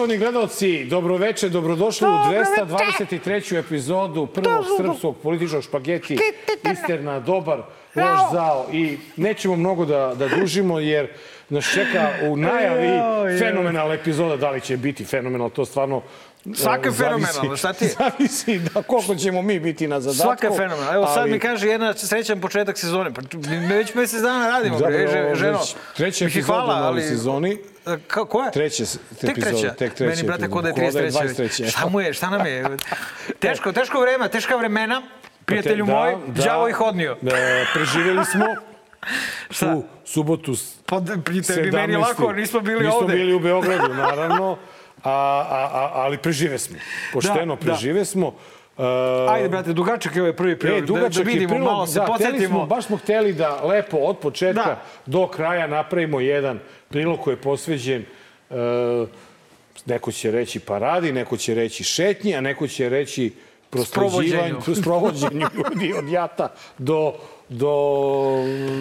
Poštovani gledalci, dobroveče, dobrodošli u 223. epizodu prvog srpskog političkog špageti Isterna, dobar, loš zao. I nećemo mnogo da, da dužimo jer nas čeka u najavi fenomenalna epizoda. Da li će biti fenomenal, to stvarno Svaka je fenomenalna, šta ti je? Zavisi da koliko ćemo mi biti na zadatku. Svaka je fenomenalna. Evo sad mi kaže jedna srećan početak sezone. Pa mi već mesec dana radimo, bre, Zapravo, ženo. već treća epizoda hvala, u novoj ali- sezoni. Ka, koja? Treća Tek treća. tek treća Meni, brate, ko da je epizoda. 33. Ko da je 23.. Šta mu je, šta nam je? Teško, teško vreme, teška vremena. Prijatelju Da, moj, da, đavo ih odnio. Da, preživjeli smo Šta? u subotu Pa, prijatelj, bi meni 17.. lako, nismo bili nismo ovde. bili u Beogradu, naravno, a, a, ali prežive smo. Pošteno Da, da. prežive smo. Uh, Ajde, brate, dugačak je ovaj prvi E, prilog. Da, dugačak da je vidimo, prilog, malo se da, hteli smo, podsjetimo. baš smo hteli da lepo od početka Da. do kraja napravimo jedan prilog koji je posveđen uh, neko će reći paradi, neko će reći šetnji, a neko će reći prosleđivanju, Sprovođenju. ljudi od jata do do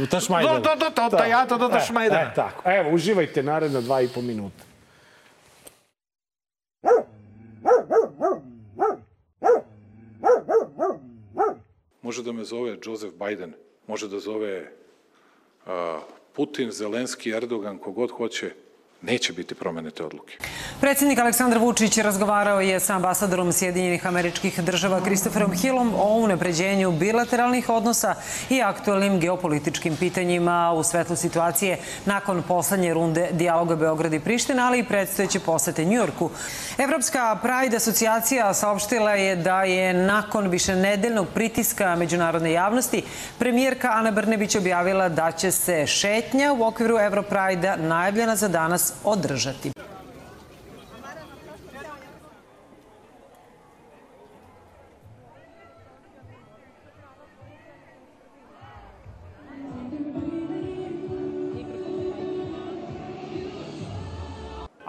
Tašmajdana. Do- do- do- do Tajata, do Tašmajdana. E, e, tako. Evo, uživajte naredna dva i po minuta. Može da me zove Joseph Biden, može da zove Putin, Zelenski, Erdogan, kogod hoće, neće biti promene te odluke. Predsednik Aleksandar Vučić razgovarao je sa ambasadorom Sjedinjenih američkih država Christopherom Hillom o unapređenju bilateralnih odnosa i aktualnim geopolitičkim pitanjima u svetlu situacije nakon poslednje runde dijaloga Beograd i Priština, ali i predstojeće posete Njujorku. Evropska Pride asocijacija saopštila je da je nakon višenedeljnog pritiska međunarodne javnosti premijerka Ana Brnebić objavila da će se šetnja u okviru Evroprajda najavljena za danas održati.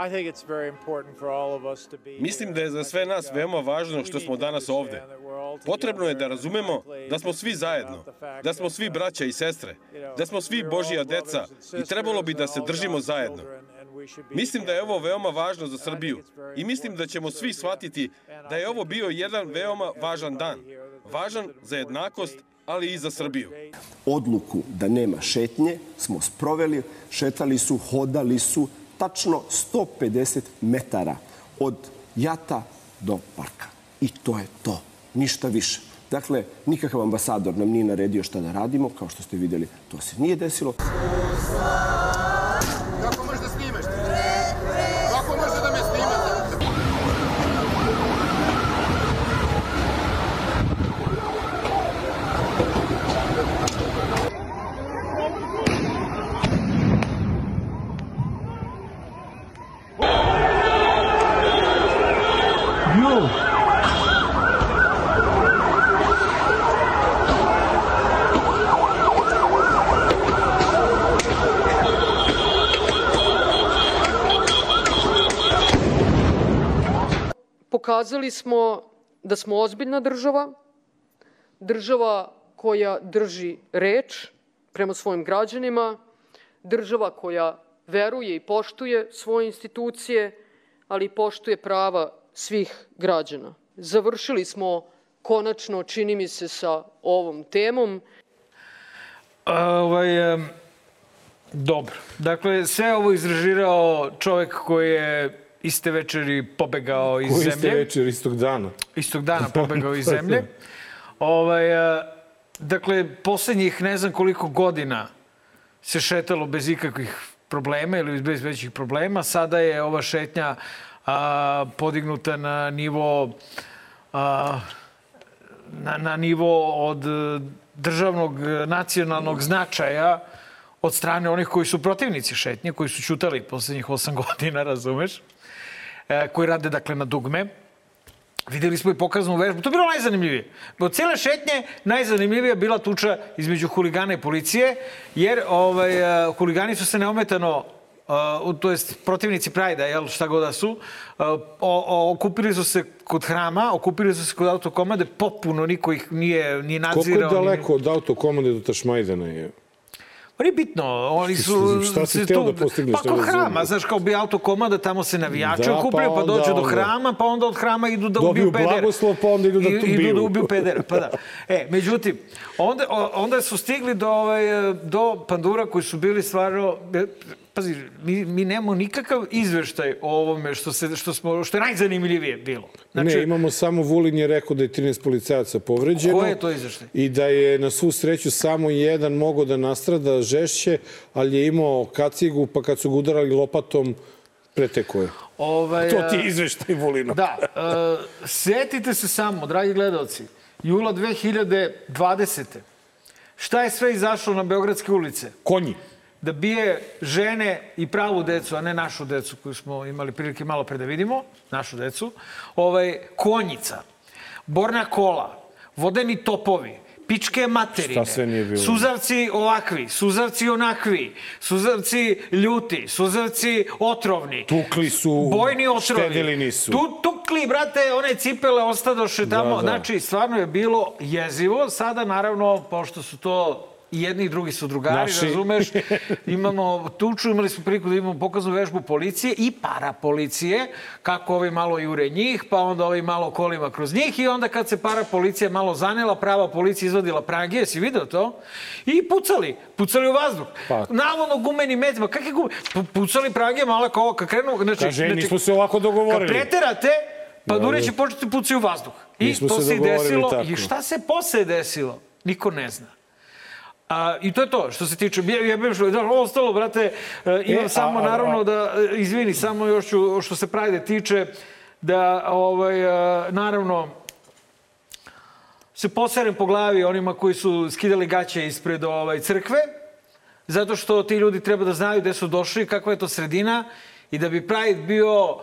I think it's very important for all of us to be Mislim da je za sve nas veoma važno što smo danas ovde. Potrebno je da razumemo da smo svi zajedno, da smo svi braća i sestre, da smo svi Božija deca i trebalo bi da se držimo zajedno. Mislim da je ovo veoma važno za Srbiju i mislim da ćemo svi shvatiti da je ovo bio jedan veoma važan dan. Važan za jednakost, ali i za Srbiju. odluku da nema šetnje smo sproveli, šetali su, hodali su tačno 150 metara od jata do parka. I to je to, ništa više. Dakle, nikakav ambasador nam nije naredio šta da radimo, kao što ste videli, to se nije desilo. Kako možeš da snimaš? Kako može da me snimate? Pokazali smo da smo ozbiljna država, država koja drži reč prema svojim građanima, država koja veruje i poštuje svoje institucije, ali i poštuje prava svih građana. Završili smo konačno, čini mi se, sa ovom temom. A, Ovaj, dobro. Dakle, sve ovo izrežirao čovek koji je iste večeri pobegao iz ste zemlje. večer istog dana? Istog dana pobegao iz zemlje. Ovaj, a, dakle, poslednjih ne znam koliko godina se šetalo bez ikakvih problema ili bez većih problema. Sada je ova šetnja a, podignuta na nivo a, na, na nivo od e, državnog e, nacionalnog značaja od strane onih koji su protivnici šetnje, koji su čutali poslednjih osam godina, razumeš? E, koji rade, dakle, na dugme. Videli smo i pokaznu vežbu. To je bilo najzanimljivije. Od cijele šetnje najzanimljivija bila tuča između huligana i policije, jer ovaj, a, huligani su se neometano Uh, to jest protivnici Prajda, jel, šta god da su, uh, o, o, okupili su se kod hrama, okupili su se kod autokomande, popuno niko ih nije ni Koliko nadzirao. je ni- daleko od autokomande do Tašmajdana je? Pa nije bitno, oni su... Šta si hteo tu- da postigneš, Pa ko hrama, znaš, kao bi autokomanda, tamo se navijači Da, pa okupljaju, pa, onda dođu do hrama, pa onda od hrama idu da Dobiju ubiju pedera. blagoslov, pa onda idu da I- Idu ubiju. da ubiju pedera, pa da. E, međutim, onda, onda su stigli do, ovaj, do pandura koji su bili stvarno... Pazi, mi, mi nemamo nikakav izveštaj o ovome što, se, što, smo, što je najzanimljivije bilo. Znači, ne, imamo samo Vulin je rekao da je 13 policajaca povređeno. Ko je to izveštaj? I da je na svu sreću samo jedan mogao da nastrada žešće, ali je imao kacigu, pa kad su ga udarali lopatom, preteko je. Ovaj, To ti je izveštaj Vulino. Da, e, setite se samo, dragi gledalci, jula 2020. Šta je sve izašlo na Beogradske ulice? Konji. Da bije žene i pravu decu, a ne našu decu koju smo imali prilike malo pre da vidimo, našu decu, ovaj, konjica, borna kola, vodeni topovi, pičke materine, suzavci ovakvi, suzavci onakvi, suzavci ljuti, suzavci otrovni, Tukli su, bojni otrovi. štedili nisu. Tu, tukli, brate, one cipele ostadoše tamo. Da, da. Znači, stvarno je bilo jezivo. Sada, naravno, pošto su to i jedni i drugi su drugari, Naši. razumeš? Imamo tuču, imali smo priliku da imamo pokaznu vežbu policije i parapolicije, kako ovi malo jure njih, pa onda ovi malo kolima kroz njih i onda kad se parapolicija malo zanela, prava policija izvadila prangije, jesi video to? I pucali, pucali u vazduh. Pa. Navodno gumeni metima, kakve gume? Pu- Pucali prangije malo kao kad krenu, znači, Kaže, znači, nismo se ovako kad dogovorili. preterate, pa Da, Dure da. će početi pucati u vazduh. I Nismo to se se i desilo. tako. I šta se posle desilo? Niko ne zna. A, I to je to što se tiče, ja, ja bih što, da, ostalo, brate, e, imam E, samo, a- a- naravno, da, e, izvini, samo još ću, što se Prajde tiče, da, ovaj, e, naravno, se poserem po glavi onima koji su skidali gaće ispred ovaj, crkve, zato što ti ljudi treba da znaju gde su došli, kakva je to sredina i da bi Pride bio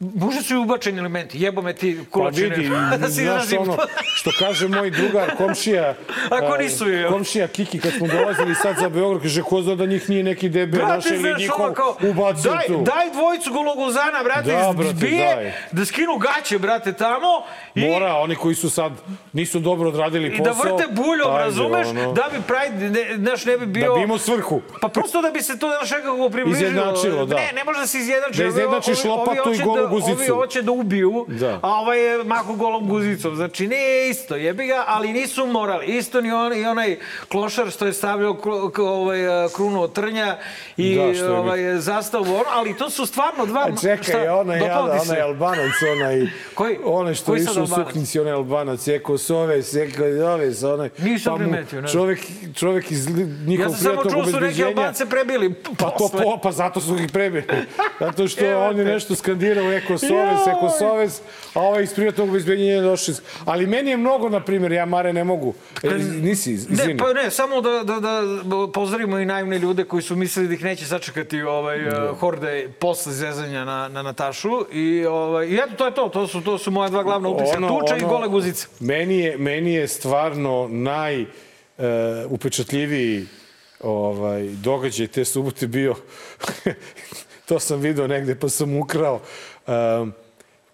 Možda su i ubačeni elementi, jebo me ti Pa kulačine. vidi, da znaš ono, što kaže moj drugar, komšija, Ako a, nisu, jel? komšija Kiki, kad smo dolazili sad za Beograd, kaže, ko zna da njih nije neki debe naš Brate, ili znaš, njihov kao, ubacio daj, tu. daj dvojicu gologuzana, brate, Da, brate, zbije, daj. da skinu gaće, brate, tamo. I, Mora, oni koji su sad nisu dobro odradili I da posao. vrte buljom, ajde, razumeš? ono, Da bi Pride, ne, znaš, ne bi bio... Da bi imao svrhu. Pa prosto da bi se to znaš nekako približilo. Izjednačilo, da. Ne, ne može da se izjednači. Da izjednačiš lopatu i hoće guzicu. Ovi hoće da ubiju, Da. a ovaj je mako golom guzicom. Znači, nije isto, jebi ga, ali nisu morali. Isto ni on, i onaj klošar što je stavljao k- ovaj, eh, krunu od trnja i Da, je ovaj, zastavu, ono, ali to su stvarno dva... A čekaj, onaj, dopalo ti jada, onaj Albanac, onaj, Koji? onaj što Koji je išao u suknici, onaj Albanac, Eko Soves, Eko Soves, onaj. Nisam pa primetio, ne. Čovek, čovek iz li- Ja njihovog sam samo prijatnog čuo su neki obezbeđenja. Albance prebili. Pa to po, pa zato su ih prebili. Zato što on je nešto skandirao Eko Soves, Eko Soves, a ovaj iz je došao. iz- Ali meni je mnogo, na primjer, ja Mare ne mogu. E, nisi, izvini. Ne, pa ne, samo da, da, da pozdravimo i naivne ljude koji su mislili da ih neće sačekati ovaj, da. horde posle zezanja na, na Natašu. I, ovaj, I eto, to je to. To su, to su moja dva glavna upisa. Tuča i gole guzice. Meni je, meni je stvarno naj uh, upečatljiviji ovaj, događaj te subote bio, to sam video negde pa sam ukrao, um,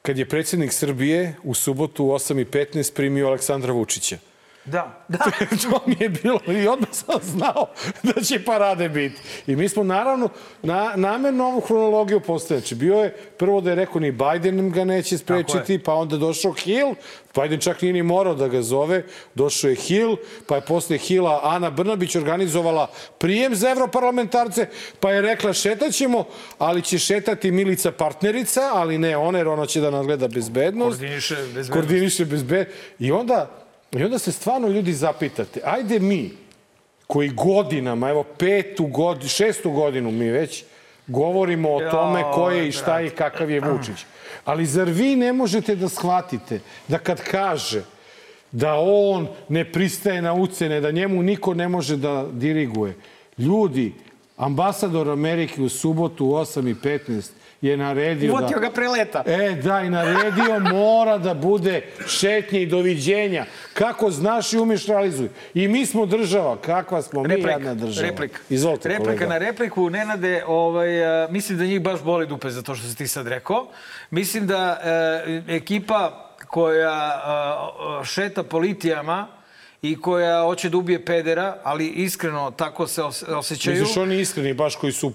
kad je predsjednik Srbije u subotu u 8.15 primio Aleksandra Vučića. Da, da. to mi je bilo i odmah sam znao da će parade biti. I mi smo naravno na, namerno ovu hronologiju. Znači, bio je prvo da je rekao ni Biden ga neće sprečiti, pa onda došao Hill, Biden čak nije ni morao da ga zove, došao je Hill, pa je posle Hilla Ana Brnabić organizovala prijem za evroparlamentarce, pa je rekla šetaćemo, ali će šetati Milica partnerica, ali ne ona, jer ona će da nadgleda bezbednost. Koordiniše bezbednost. Koordiniše bezbednost. I onda I onda se stvarno ljudi zapitate, ajde mi, koji godinama, evo petu godinu, šestu godinu mi već, govorimo o tome ko je i šta je i kakav je Vučić. Ali zar vi ne možete da shvatite da kad kaže da on ne pristaje na ucene, da njemu niko ne može da diriguje. Ljudi, ambasador Amerike u subotu u 8.15 je naredio Uvotio da... ga preleta. E, da, i naredio mora da bude šetnje i doviđenja. Kako znaš i umeš realizuj. I mi smo država. Kakva smo mi jadna država. Replika. Izvolite, Replika kolega. na repliku. Nenade, ovaj, a, mislim da njih baš boli dupe za to što si ti sad rekao. Mislim da e, ekipa koja a, šeta po litijama i koja hoće da ubije pedera, ali iskreno tako se os- osjećaju. Misliš oni iskreni baš koji su...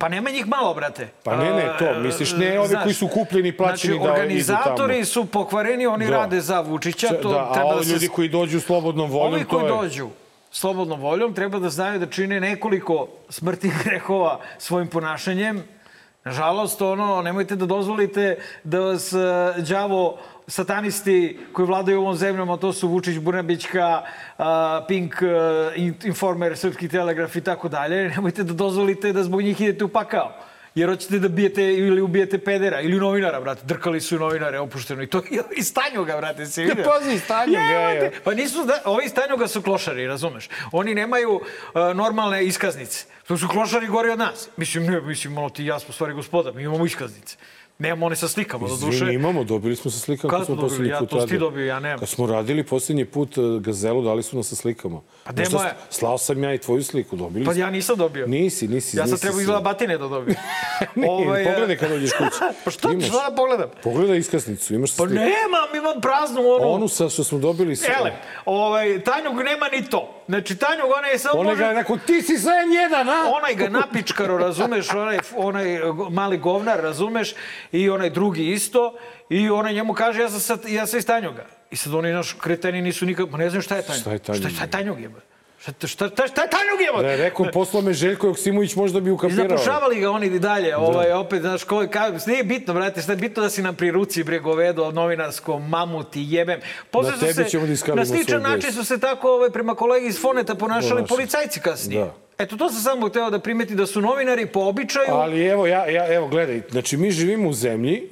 Pa nema njih malo, brate. Pa ne, ne, to. Misliš ne ovi Znaš, koji su kupljeni, plaćeni znači, da idu organizatori tamo. su pokvareni, oni Da. rade za Vučića. To da, a treba ovi da se ljudi koji dođu slobodnom voljom, Ovi to koji je... dođu slobodnom voljom treba da znaju da čine nekoliko smrtnih grehova svojim ponašanjem. Nažalost, ono, nemojte da dozvolite da vas uh, đavo satanisti koji vladaju ovom zemljom, a to su Vučić, Brnabićka, uh, Pink, Informer, Srpski telegraf i tako dalje, nemojte da dozvolite da zbog njih idete u pakao. Jer hoćete da bijete ili ubijete pedera ili novinara, brate. Drkali su novinare opušteno. I to i Stanjoga, brate, se vidio. pazi, Stanjoga, Jebote. je. Pa nisu, da, ovi Stanjoga su klošari, razumeš? Oni nemaju uh, normalne iskaznice. To su klošari gori od nas. Mislim, ne, mislim, malo ti i ja smo stvari gospoda, mi imamo iskaznice. Nemamo one sa slikama, do duše. Izvini, imamo, dobili smo sa slikama Kad kad smo dobili? Ja, to ti dobio, ja nemam. Kad smo radili poslednji put eh, Gazelu, dali su nas sa slikama. Pa gde moja? Slao sam ja i tvoju sliku, dobili Pa ja nisam dobio. Nisi, nisi. Ja sam trebao izgleda batine da dobijem. Nije, e, pogledaj kad dođeš kući. pa šta, Imaš. šta da pogledam? Pogledaj iskaznicu, imaš sa Pa sliku. nemam, imam praznu onu. Onu sa što smo dobili sa... Ele, ovaj, Tanjug nema ni to. Znači, Tanjug, ona je samo... Može- ga je rekao, ti si sa N1, a? onaj ga napičkaro, razumeš, onaj, onaj mali govnar, razumeš, i onaj drugi isto, i onaj njemu kaže, ja sam, sad, ja sam iz Tanjuga. I sad oni naš kreteni nisu nikad, ne znam šta je Tanjug. Šta je Tanjug? Šta, šta je Tanjug jeba? Šta, šta, šta, šta je Tanjug jeba? Da rekao, poslao me Željko Joksimović, možda bi I ukapirao. zapušavali ga oni i dalje, ovaj, opet, znaš, ko, ka, nije bitno, brate, šta je bitno da si nam pri ruci, bre, govedo, novinarsko, mamuti, jebem. Posle Na su tebi se, ćemo da iskalimo na sličan način su se tako ovaj, prema kolegi iz Foneta Ponašali. policajci kasnije. Da. Eto, to sam samo hteo da primeti da su novinari po običaju... Ali evo, ja, ja, evo, gledaj, znači mi živimo u zemlji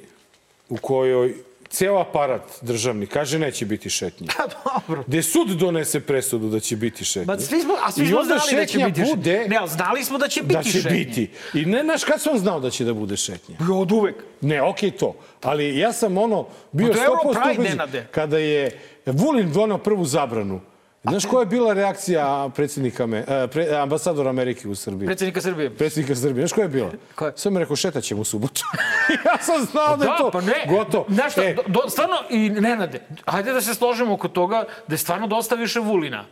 u kojoj ceo aparat državni kaže neće biti šetnje. Pa dobro. Gde sud donese presudu da će biti šetnje. Ma svi smo, a svi smo znali da će biti šetnje. bude Ne, ali znali smo da će biti da će šetnje. biti. I ne znaš kad sam znao da će da bude šetnja. Ja, Od uvek. Ne, okej to. Ali ja sam ono bio Pa to je 100% Europride, ubeđen Nenade. kada je Vulin donao prvu zabranu. Znaš koja je bila reakcija predsjednika, e, pre, ambasadora Amerike u Srbiji? Predsjednika Srbije. Predsjednika Srbije. Znaš koja je bila? Koja? Sam rekao, šetat ćemo u subotu. ja sam znao da je Da, to pa ne. gotovo. Znaš šta, E, do, stvarno, i Nenade, hajde da se složimo oko toga da je stvarno dosta više Vulina.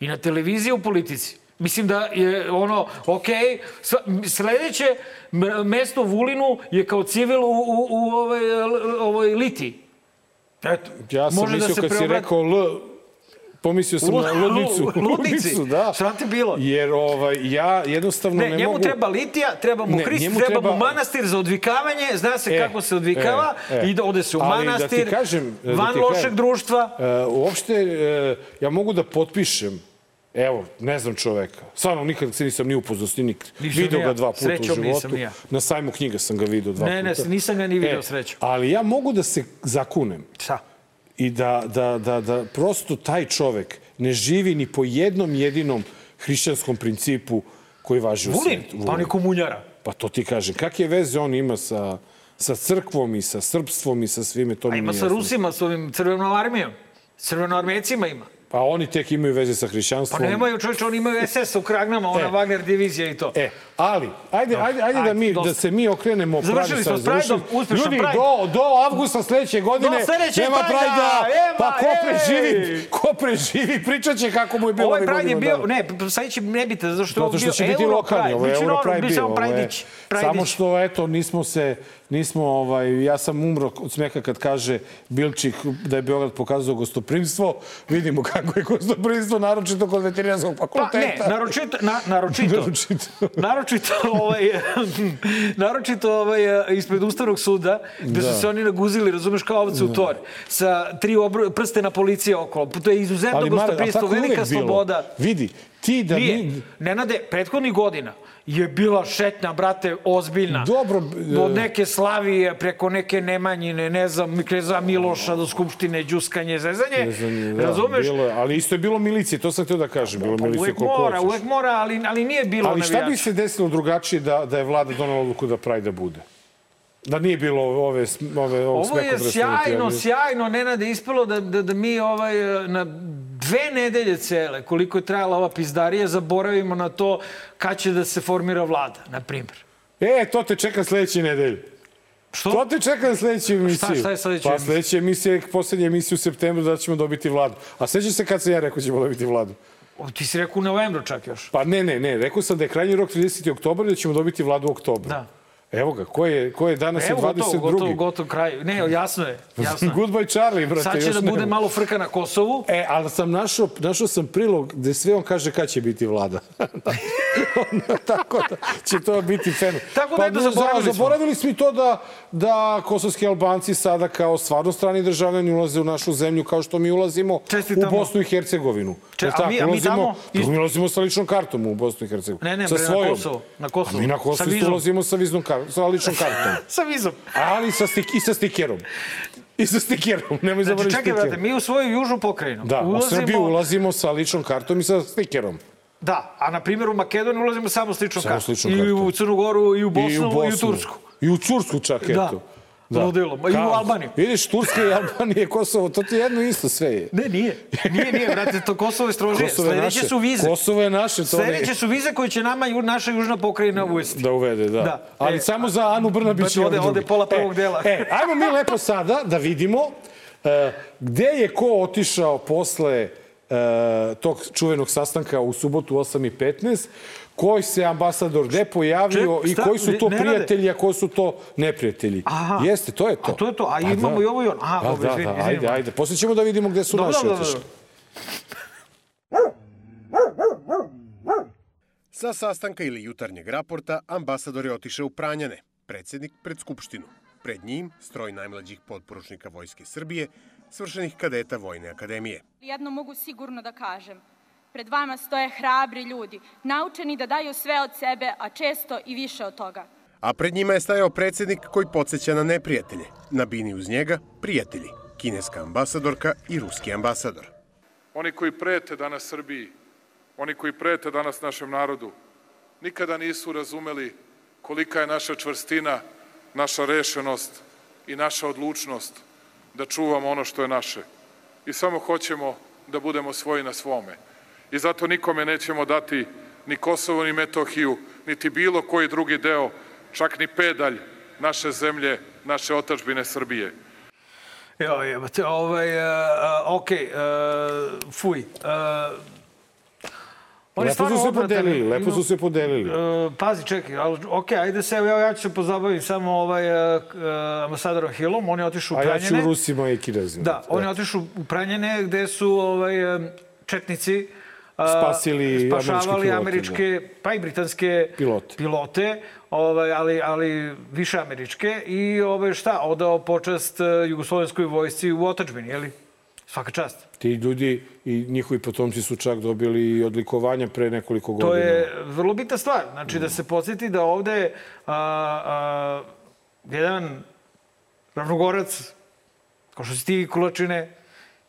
I na televiziji u politici. Mislim da je ono, okay, sledeće mesto Vulinu je kao civil u, u, u ovoj, ovoj Liti. Eto, ja sam može mislio se kad si preobrat- rekao L, pomislio sam na ludnicu. Lu- ludnici. da. Šta ti bilo? Jer ovaj, ja jednostavno Ne, ne, njemu mogu... treba litija, treba mu Ne, Hrist, treba, treba- mu manastir za odvikavanje, zna se E, kako se odvikava, e, e. i da ode se u Ali da ti manastir, kažem, da van ti lošeg kažem, društva. E, uopšte, e, ja mogu da potpišem Evo, ne znam čoveka. Stvarno, nikad se nisam ni upoznao s njim. Video ga dva puta Srećom u životu. ja. Na sajmu knjiga sam ga video dva Ne, ne, puta. nisam ga ni video srećom. Ali ja mogu da se zakunem Šta? I da, da, da, da prosto taj čovek ne živi ni po jednom jedinom hrišćanskom principu koji važi u Vulin, svijetu. pa on je komunjara. Pa to ti kažem. Kakve veze on ima sa, sa crkvom i sa srpstvom i sa svime, to A ima sa. Rusima, s ovim crvenom armijom. Crvenoarmejcima ima. Pa oni tek imaju veze sa Pa hrišćanstvom. nemaju čovječe, oni imaju SS u Kragnama, ona E. Wagner divizija i to. E, ali, ajde, ajde, ajde da, mi, dosta. da se mi okrenemo Završili smo s Prideom, uspešan Ljudi, Pride. do, do avgusta sledeće godine Do sledećeg nema Prajda. ema, Pa ko preživi, ko preživi, pričat će kako mu je bilo Ovaj Pride je bio, dana. ne, sad će nebitno, zato što je Zato što bio će biti Euro lokalni, Pride. ovo je Euro biće bio. samo je- što, eto, nismo se, nismo, ovaj, ja sam umro od smeha kad kaže Bilčik da je Beograd pokazao gostoprimstvo. Vidimo kako je gostoprimstvo, naročito kod veterinarskog Pa fakulteta. ne, naročito, na, naročito, Naročito. naročito, ovaj, naročito ovaj, ispred Ustavnog suda, gde Da. su se oni naguzili, razumeš, kao ovce u tor, sa tri obr prstena policije okolo. To je izuzetno gostoprimstvo, velika sloboda. Vidi, ti da Nije. mi... Nenade, prethodnih godina je bila šetnja, brate, ozbiljna. Dobro, e- Od neke Slavije, preko neke Nemanjine, ne znam, Kreza Miloša do Skupštine, Đuskanje, Zezanje. Znam, da, Razumeš? Bilo ali isto je bilo milicije, to sam htio da kažem. Bilo Pa milicije uvek mora, hoćeš. uvek mora, ali, ali nije bilo Ali šta bi navijača. se desilo drugačije da, da je vlada donala odluku da Prajda bude? Da nije bilo ove, ove, ovog Ovo je sjajno, sjajno, Nenade, ispalo da, da, da mi ovaj, na dve nedelje cele, koliko je trajala ova pizdarija, zaboravimo na to kad će da se formira vlada, na primjer. E, to te čeka sledeće nedelje. Što? To te čeka na sledeću emisiju. šta je sledeća Pa emisija? sledeća emisija je poslednja emisija u septembru da ćemo dobiti vladu. A sećaš se kad sam ja rekao ćemo dobiti vladu? O, Ti si rekao u novembru čak još. Pa ne, ne, ne. Rekao sam da je krajnji rok 30. oktobar i da ćemo dobiti vladu u oktobru. Da. Evo ga, ko je, ko je danas Evo je 22. gotovo, gotovo, gotovo kraj. Ne, jasno je. Jasno je. Goodbye Charlie, brate. Sad će da nema. bude malo frka na Kosovu. E, ali sam našao, našao sam prilog gde sve on kaže kad će biti vlada. Tako da će to biti fen. Tako da, eto, zaboravili smo. zaboravili smo i to da, da kosovski albanci sada kao stvarno strani državljani ulaze u našu zemlju kao što mi ulazimo Čestitamo. u Bosnu i Hercegovinu. Če- a mi- a mi ulazimo, tamo mi ulazimo sa ličnom kartom u Bosnu i Hercegovinu. Ne, ne, sa bre, na svojom. Kosovo, na Kosovo. A mi na Kosovo ulazimo sa, viznom kar, sa ličnom kartom. Sa vizom. Ali sa stik, i sa stikerom. I sa stikerom. Nemoj Znači, zaboraviti čekaj, stiker. brate, mi u svoju južnu pokrajinu Da, u Srbiju ulazimo sa ličnom kartom i sa stikerom. Da, a na primjer u Makedoniju ulazimo samo s ličnom Samo kartom. s ličnom I kartom. u Crnu Goru, i u Bosnu, i u, Tursku. I u Tursku čak, Da. Eto. Ludilo. I u Kao, Albaniju. Vidiš, Turska i Albanija, Kosovo, to ti jedno isto sve je. Ne, nije. Nije, nije, brate, to Kosovo je strožije. Kosovo je Sledeće naše. su vize. Kosovo je naše, to Sledeće ne... su vize koje će nama ju- naša južna pokrajina uvesti. Da uvede, da. Da. Ali E, samo za Anu Brnabić i ode- ovi ode pola prvog e, dela. E, ajmo mi lepo sada da vidimo e, gde je ko otišao posle e, tog čuvenog sastanka u subotu 8.15, koji se ambasador gde pojavio Ček, i koji su to Nenade? prijatelji, a ko su to neprijatelji. Aha. Jeste, to je to. A to je to, a Pa imamo da. i ovo i ono. Aha, da, dobro, da, da, izvini, ajde, ajde. Posle ćemo da vidimo gde su Dobro, naši otišli. Sa sastanka ili jutarnjeg raporta ambasador je otišao u Pranjane, predsednik pred Skupštinu. Pred njim stroj najmlađih podporučnika Vojske Srbije, svršenih kadeta Vojne akademije. Jedno mogu sigurno da kažem. Pred vama stoje hrabri ljudi, naučeni da daju sve od sebe, a često i više od toga. A pred njima je stajao predsednik koji podsjeća na neprijatelje. Na bini uz njega prijatelji, kineska ambasadorka i ruski ambasador. Oni koji prete danas Srbiji, oni koji prete danas našem narodu, nikada nisu razumeli kolika je naša čvrstina, naša rešenost i naša odlučnost da čuvamo ono što je naše. I samo hoćemo da budemo svoji na svome. I zato nikome nećemo dati ni Kosovo, ni Metohiju, niti bilo koji drugi deo, čak ni pedalj naše zemlje, naše otačbine Srbije. Jo, jebate, ovaj, uh, okej, uh, fuj. Uh, on je Lepo su se podelili, lepo su se podelili. Uh, pazi, čekaj, ali, ok, ajde se, evo, ja, ću se pozabaviti samo ovaj, uh, uh, ambasadorom Hillom, on je otišao u A ja Pranjene. ću Rusima i Kinezima. Da, on je otišao u Pranjene gde su ovaj, četnici Spasili spašavali američke američke, pa i britanske Pilote. pilote ovaj, ali, ali više američke i ovaj, šta, odao počast e, jugoslovenskoj vojsci u otačbini, jeli? Svaka čast. Ti ljudi i njihovi potomci su čak dobili i odlikovanja pre nekoliko godina. To je vrlo bitna stvar. Znači da se podsjeti da ovde a, a, jedan ravnogorac, kao što si ti Kulačine,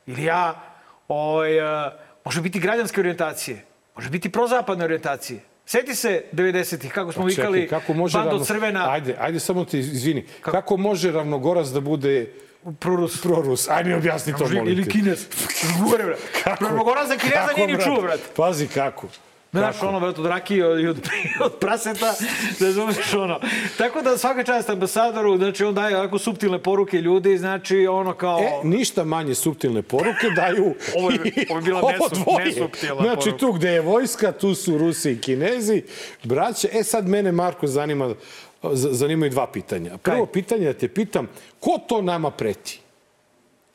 ili ja, ovaj, a, može biti građanske orijentacije, može biti prozapadne orijentacije. Seti se 90-ih, kako smo Pa čekaj, vikali kako može bando ravno- crvena. Ajde, ajde samo ti izvini. Kako, može ravnogorac da bude Prorus. prorus? Ajde mi objasni to, molim Ili te. Kinez. Gore, bre. Ravnogorac za Kineza Kako, nije ni brate? čuo, brate. Pazi kako. Znaš, ono, brate, od rakije i od, od praseta, da razumeš, ono. Tako da svaka čast ambasadoru, znači, on daje ovako subtilne poruke ljudi, znači, ono kao... E, ništa manje subtilne poruke daju Ovo je- ovo je bila nesu- dvoje. nesuptilna Znači, poruka. tu gde je vojska, tu su Rusi i Kinezi, braće. E, sad mene, Marko, zanima, zanimaju dva pitanja. Prvo pitanje da te pitam, ko to nama preti?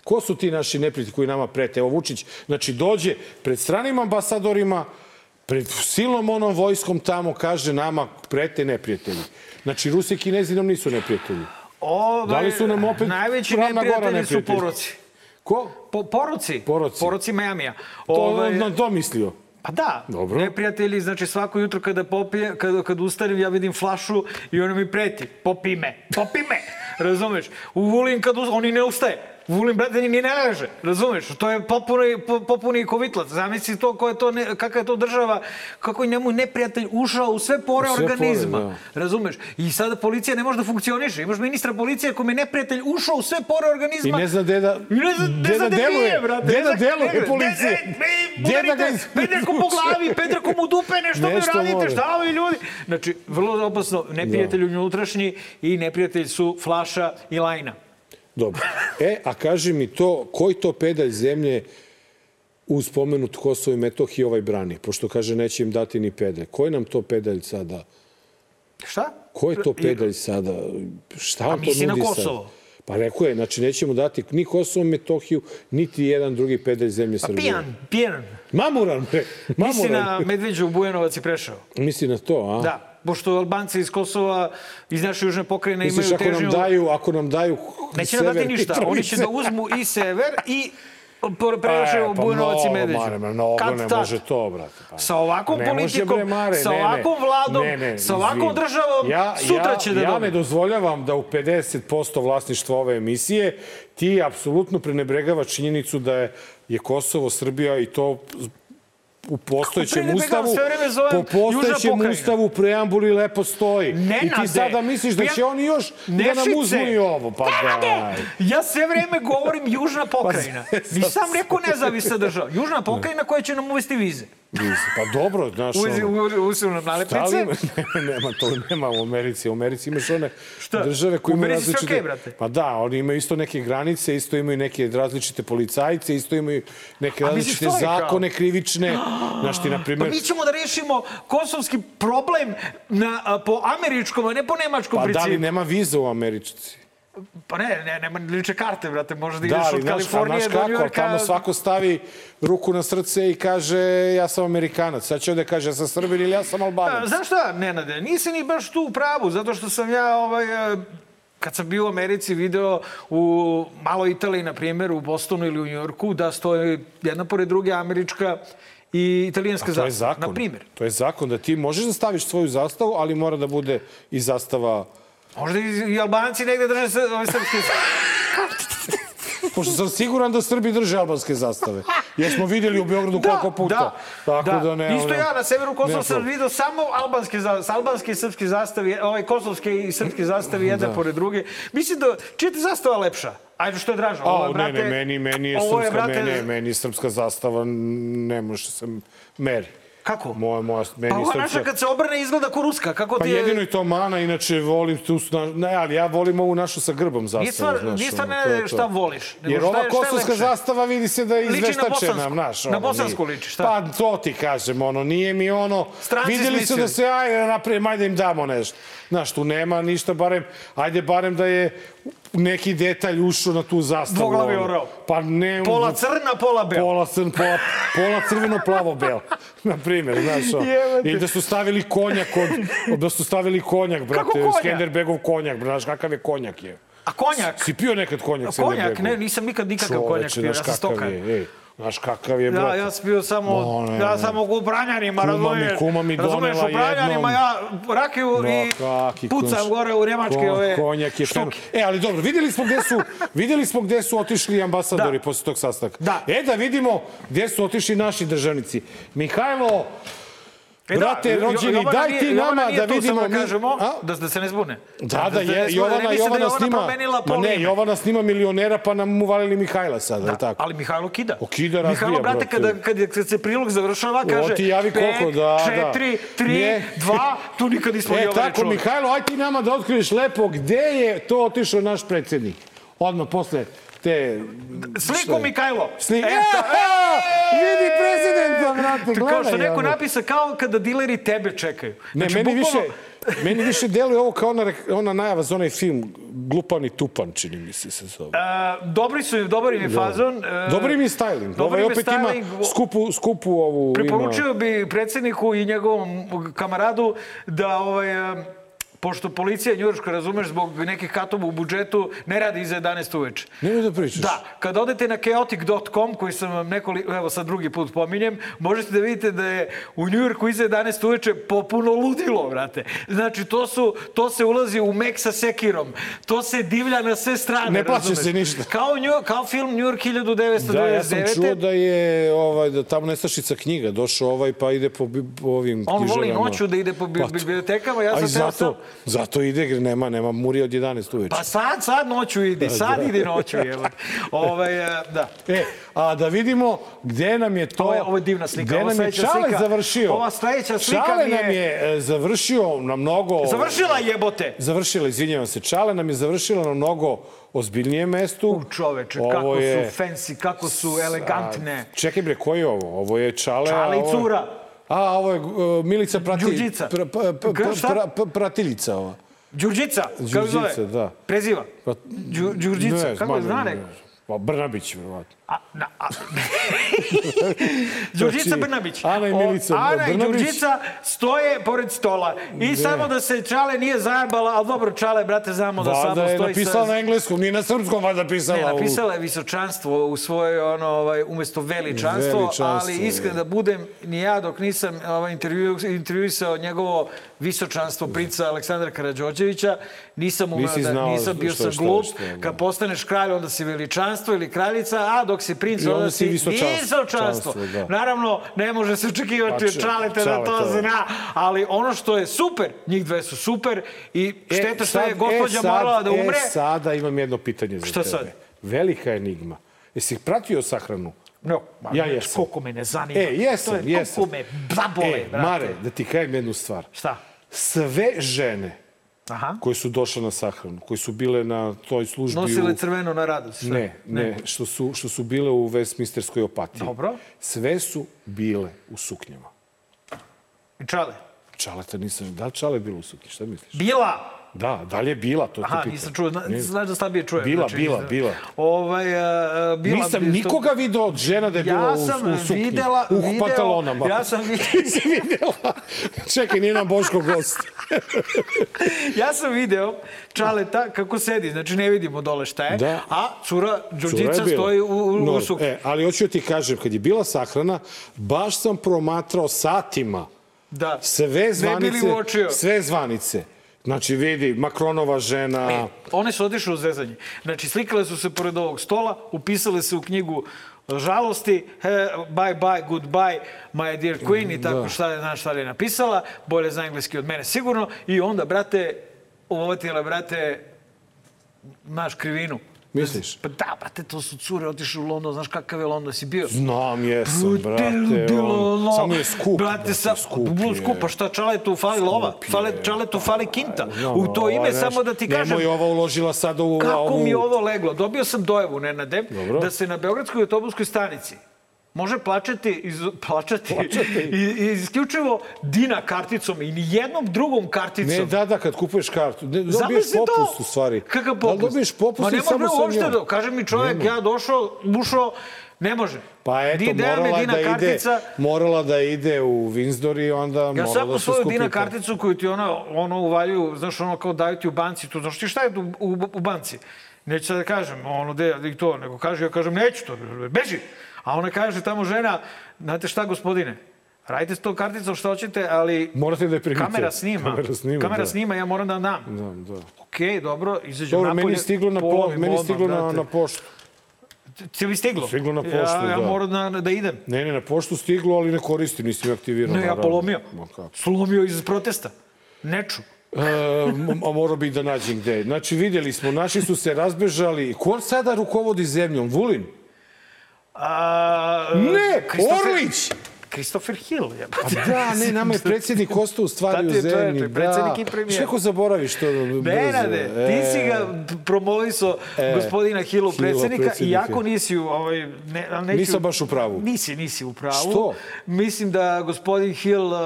Ko su ti naši neprijatelji koji nama prete? Evo Vučić, znači dođe pred stranim ambasadorima, pred silnom onom vojskom tamo kaže nama prete neprijatelji. Znači Rusi i Kinezi nam nisu neprijatelji. Ovaj, Da li su nam opet Najveći Gora neprijatelji su neprijatelji? poroci. Ko? Po, poroci. Poroci. Poroci Majamija. To Ovaj, on na to mislio. Pa da, Dobro. neprijatelji, znači svako jutro kada popije, kada, kada ustanem, ja vidim flašu i ona mi preti. Popi me, popi me. Razumeš? U Vulin kad uz... oni ne ustaje. Vulin, brate, ni ne leže, razumeš? To je popuni, popuni kovitlac. Zamisli to, ko je to, ne, kakva je to država, kako je njemu neprijatelj ušao u sve pore U sve organizma. pore, da. Razumeš? I sada policija ne može da funkcioniše. Imaš ministra policije kome je neprijatelj ušao u sve pore organizma. I ne zna gde da, ne zna, gde da deluje. brate. Gde da deluje policija. gde- da ga Pedreku po glavi, Pedreku mu dupe, nešto mi Nešto radite, more. šta ovi ljudi? Znači, vrlo opasno, neprijatelj unutrašnji i neprijatelj su Flaša i Lajna. Dobro. E, a kaži mi to, koji to pedalj zemlje uz pomenut Kosovo i Metohiju ovaj brani? Pošto kaže neće im dati ni pedalj. Koji nam to pedalj sada? Šta? Ko je to pedalj sada? Šta on to misli na nudi Kosovo. sad? Pa rekao je, znači nećemo dati ni Kosovo Metohiju, niti jedan drugi pedalj zemlje Pa Srbije. pijan, pijan. Mamuran, bre. Misli Mamuran. na Medveđu, Bujanovac i Prešao. Misli na to, a? Da, pošto Albanci iz Kosova, iz naše južne pokrajine Misliš imaju ako nam težnju... daju, ako nam daju Neće nam dati ništa. Oni će da uzmu i sever i Prešao, pa Bujanovac i Medveđu. Mare, ma, mnogo Kad ne tad? može to, brate. Pa. Sa ovakvom Ne politikom, Mare, sa ne. ovakvom vladom, Ne, ne, sa ovakvom izvini. državom, ja, sutra ja, će da Ja dobije. ne dozvoljavam da u 50% vlasništva ove emisije ti apsolutno prenebregavaš činjenicu da je, je Kosovo, Srbija i to u postojećem ustavu, po postojećem ustavu u preambuli lepo stoji. I Nenade, ti sada misliš da ja- će oni još da nam Nešice. uzmu i ovo. Pa daj. Ja sve vreme govorim južna pokrajina. Pa, Nisam rekao nezavisna država. Južna pokrajina koja će nam uvesti vize. Pa dobro, znaš, Uzi, ono, u, Šta li nalepnice. ima? Ne, nema to, nema u Americi. U Americi imaš one Šta? države koje U imaju Americi sve različite... okej, brate. Pa da, oni imaju isto neke granice, isto imaju neke različite policajce, isto imaju neke različite zakone krivične. Znaš ti, na Pa primjer... mi ćemo da rešimo kosovski problem na, a, po američkom, a ne po nemačkom Pa da li principu. nema viza u Američci? Pa ne, ne, nema liče karte, brate. Možda Da, ideš ali od znaš, a Kalifornije znaš do kako, Njujorka. tamo svako stavi ruku na srce i kaže ja sam Amerikanac. Sad će ovde kaže ja sam Srbin ili ja sam A, Albanac. Znaš šta, Nenade, nisi ni baš tu u pravu, zato što sam ja, ovaj, e, kad sam bio u Americi, video u maloj Italiji, na primjer, u Bostonu ili u Njorku, da stoje jedna pored druge američka i italijanska A to je zastava. zakon. Na primjer. To je zakon da ti možeš da staviš svoju zastavu, ali mora da bude i zastava Možda i, i Albanci negde drže ove srpske... Pošto sam siguran da Srbi drže albanske zastave. Jer smo vidjeli u Beogradu koliko puta. Da, Tako da, ne, Isto ja na severu Kosova sam vidio samo albanske, albanske i srpske zastave, ovaj kosovske i srpske zastave Da. pored druge. Mislim da, čija ti zastava lepša? Ajde, što je draža? Ovo je, ne, brate, ne, meni, meni je srpska, brate, meni, je, meni je srpska zastava, ne može se meri. Kako? Moja, moja, meni Pa ova srpska... naša kad se obrne izgleda ko ruska. Kako Pa ti je... jedino je to mana, inače volim tu, su ne, ali ja volim ovu našu sa grbom zastavu. Nije stvar, znaš, nije stvar ono, ne šta voliš. nego Jer šta ova šta kosovska zastava vidi se da je izveštačena, bosansku. znaš. Na ono, bosansku liči, šta? Pa to ti kažem, ono, nije mi ono... Stranci vidjeli su smislili. da se, ajde, napravim, ajde im damo nešto. Znaš, tu nema ništa, barem, ajde barem da je neki detalj ušao na tu zastavu. Dvoglavi orao. Pa ne... Pola crna, pola bela. Pola, crn, pola, pola crveno, plavo, belo. Na primjer, znaš. Jebote. I da su stavili konjak od... Da su stavili konjak, brate. konjak? Skenderbegov konjak, brate. Znaš kakav je konjak je? A konjak? Si pio nekad konjak A konjak? Ne, nisam nikad nikakav konjak pio. Ja sam kakav stoka. je, ej. Znaš kakav je, Ja, brate. ja sam bio samo, ne, ja sam u Branjanima, Kuma mi- razumiješ? kuma mi Razumiješ, donela u Branjanima jednom. ja rakiju Ma, i kaki pucam konš- gore u njemačke Ko- ove Konjak je štuke. E, ali dobro, vidjeli smo gde su, vidjeli smo gde su otišli ambasadori Da. posle tog sastanka. Da. E, da vidimo gde su otišli naši državnici. Mihajlo, E brate, Jo- rođeni, Jovana daj ti Jovana nama da vidimo... samo da kažemo, A? da, da se ne zbune. Da, da, ne je, zbune, Jovana, ne mislim da je Jovana snima... Ma ne. Jovana snima milionera, pa nam uvalili Mihajla sada, da. tako? Ali Mihajlo kida. Okida, razbija, Mihajlo, brate, kada, kad, je- kad se prilog završava, kaže ti javi koliko, da, da. četiri, tri, Ne. dva, tu nikad nismo E, Jovane tako, čuli. Mihajlo, aj ti nama da otkriješ lepo gde je to otišao naš predsjednik. Odmah posle te... Sliku Mihajlo. Sli... E, E, to- e, vidi prezidenta, brate, gledaj. Kao što neko napisa, kao kada dileri tebe čekaju. Ne, Znači, meni bukvalno- više, meni više deluje ovo kao ona, ona najava za onaj film Glupan i Tupan, čini mi se se zove. A, dobri su, dobar im je fazon. e, Dobri mi je styling. dobar Ovaj im opet styling. ima skupu, skupu ovu... Preporučio bi predsjedniku i njegovom kamaradu da ovaj, pošto policija njurška, razumeš, zbog nekih katova u budžetu, ne radi iza 11 uveče. Nemoj da pričaš. Da, kad odete na chaotic.com, koji sam vam nekoliko, evo sad drugi put pominjem, možete da vidite da je u Njujorku iza 11 uveče popuno ludilo, brate. Znači, to, su, to se ulazi u mek sa sekirom, to se divlja na sve strane, Ne plaća razumeš? se ništa. Kao, Nju, kao film New York 1999. Da, ja sam čuo da je ovaj, da tamo nestašica knjiga. Došao ovaj pa ide po, po ovim On voli knjižarama. noću da ide po bi- Pa bibliotekama, ja sam zato, sam... zato ide, jer nema, nema muri od 11 uveče. Pa sad, sad noću idi, sad idi noću, evo. Ovaj, e, da. E, a da vidimo gde nam je to... Ovo je- ovo je divna slika, Gde nam je Čale slika- završio. ova sledeća slika Čale mi je- nam je e, završio na mnogo... Završila jebote! Završila, izvinjavam se. Čale nam je završila na mnogo ozbiljnijem mestu. U čoveče, Ovo kako je- su fancy, kako su elegantne. Čekaj bre, koji je ovo? Ovo je Čale... Čale a i ovo je- cura. A, ovo je uh, Milica Pratilj... Đurđica. Pra, pa, pa, pra, pra, pratiljica ova. Đurđica, kako zove? Da. Preziva. Pa, Đu- Đurđica, kako je zna ne, neko? ne. Pa Brnabić, verovatno. A, na, a, Đurđica Znači, Brnabić. Ana i O, Milica Ana i Brnabić. Đurđica stoje pored stola. I Ne. samo da se Čale nije zajebala, ali dobro, Čale, brate, znamo da samo Valjda je stoji napisala sa... na engleskom, nije na srpskom, valjda pisala. Ne, napisala je visočanstvo u svojoj, ono, ovaj, umesto veličanstvo, Veličanstvo, ali iskreno je. da budem, ni ja dok nisam ovaj, intervju, intervjuisao njegovo visočanstvo princa Aleksandra Karađorđevića, nisam umeo da, nisam bio sam šta- glup. je, da. Kad postaneš kralj, onda si veličanstvo ili kraljica, a dok si princ, I onda onda si si visočanstvo. Da. Naravno, ne može se očekivati od Čaleta da Čale to to- zna, ali ono što je super, njih dve su super i šteta što je sad- gospođa sad- morala da umre. E, sada imam jedno pitanje za Šta tebe. sad? Velika enigma. Jesi pratio sahranu? No, ma, Ja znači, jesam. Koliko me ne zanima. E, jesam, to je, jesam. Koliko me zabole, e, brate. Mare, da ti kajem jednu stvar. Šta? Sve žene Aha. koje su došle na sahranu, koje su bile na toj službi Nosile u... crveno na radost. sve. Ne, ne, što su, što su bile u Westminsterskoj opatiji. Dobro. Sve su bile u suknjama. I čale. Čaleta nisam... Da li Čale bilo u suknji? Šta misliš? Bila! Da, da li je bila? To Aha, pitam. nisam čuo. Ne- znaš da slabije čujem. Bila, znači, bila, bila. Ovaj, a, bila Nisam bi- nikoga video od žena da je bila Ja u, sam u suknji. videla, u video, pantalonama. ja sam videla? Čekaj, nije nam Boško gost. ja sam video Čaleta kako sedi, znači ne vidimo dole šta je, Da. a cura Đurđica bila. stoji u, u, No, u suknji. E, ali hoću da ti kažem, kad je bila sahrana, baš sam promatrao satima Da. sve zvanice. Sve zvanice. Znači, vidi, Makronova žena... E, one su otišle u zezanje. Znači, slikale su se pored ovog stola, upisale se u knjigu žalosti, he, bye bye, goodbye, my dear queen i tako Da. šta je, znaš šta je napisala, bolje za engleski od mene sigurno, i onda, brate, uvatila, brate, naš krivinu. Misliš? Pa da, brate, to su cure otišle u London, znaš kakav je London, si bio? Znam, jesam, brate. On, ono. samo je skup. Brate, sa, skup je. skup, pa šta čaletu fali lova? Skup je. Fale, čaletu fali kinta. No, U to ime, ovaj, samo da ti kažem, Nemoj ova uložila sad u kako ovu... mi ovo leglo? Dobio sam dojevu, Nenade, Dobro. da se na Beogradskoj autobuskoj stanici može plaćati, iz, plaćati, Plaćati. i, i isključivo Dina karticom i ni jednom drugom karticom. Ne, da, da, kad kupuješ kartu. Ne, dobiješ popust to. u stvari. Kakav Da popust? li dobiješ popust Ma ne samo sa njom? da... Kaže mi čovjek, Nema. ja došao, ušao, ne može. Pa eto, Di- Dea me morala Dina da, ide, kartica, morala da ide u Windsor i onda Ja morala da se svoju skupi. Dina ta- karticu koju ti ono, ono uvaljuju, znaš, ono kao daju ti u banci, tu, znaš ti šta je tu u, u banci? Neću da kažem, ono, de, i to, nego kaže, ja kažem, neću to, beži. A ona kaže tamo žena, znate šta, gospodine, radite s tom karticom što hoćete, ali Morate da je primite. kamera snima. Kamera snima, kamera da. snima, ja moram da dam. Da, da. Okej, dobro, izađem Dobro, napolje. meni stiglo na, po, meni stiglo na, na poštu. Ti bi stiglo? Stiglo na poštu, ja, ja da. moram da, da idem. Ne, ne, na poštu stiglo, ali ne koristim, nisam aktivirao. Ne, ja naravno. polomio. Ma kako. Slomio iz protesta. Neču. E, a morao bih da nađem gde. Znači, vidjeli smo, naši su se razbežali. Ko sada rukovodi zemljom? Vulin? A, Ne, Christopher- Orlić! Christopher Hill. Je. A da, ne, nama je predsjednik ostao u stvari u zemlji. predsjednik da. i premijer. Što ako zaboraviš to brzo? Nenade, ti si ga promovisao E, gospodina Hillu, predsjednika, predsjednika. iako nisi u ovaj... Ne, neću, Nisam baš u pravu. Nisi, nisi u pravu. Što? Mislim da gospodin Hill uh,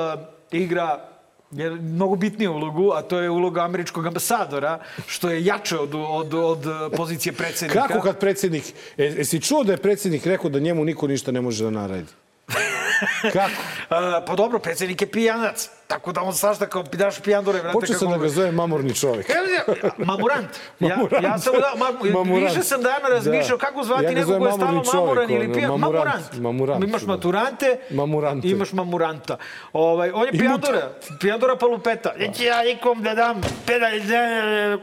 igra je mnogo bitniju ulogu, a to je uloga američkog ambasadora, što je jače od, od, od pozicije predsjednika. Kako kad predsjednik... E, jesi čuo da je predsjednik rekao da njemu niko ništa ne može da naredi? Kako? Pa dobro, predsjednik je pijanac. Tako da on svašta kao daš pijandore. Vrate, Počeo sam da ga zove mamurni čovjek. Mamurant. Ja, Mamurant. ja sam, da, ma, Mamurant. više sam dana razmišljao Da. kako zvati Ja nekog zovem ko je stalno mamuran ili pijan. mamurant, Mamurant. mamurant, Imaš da. maturante, Mamurante. imaš mamuranta. Ovaj, on je I pijandora. Pijandora palupeta. Neće ja nikom da dam pedalj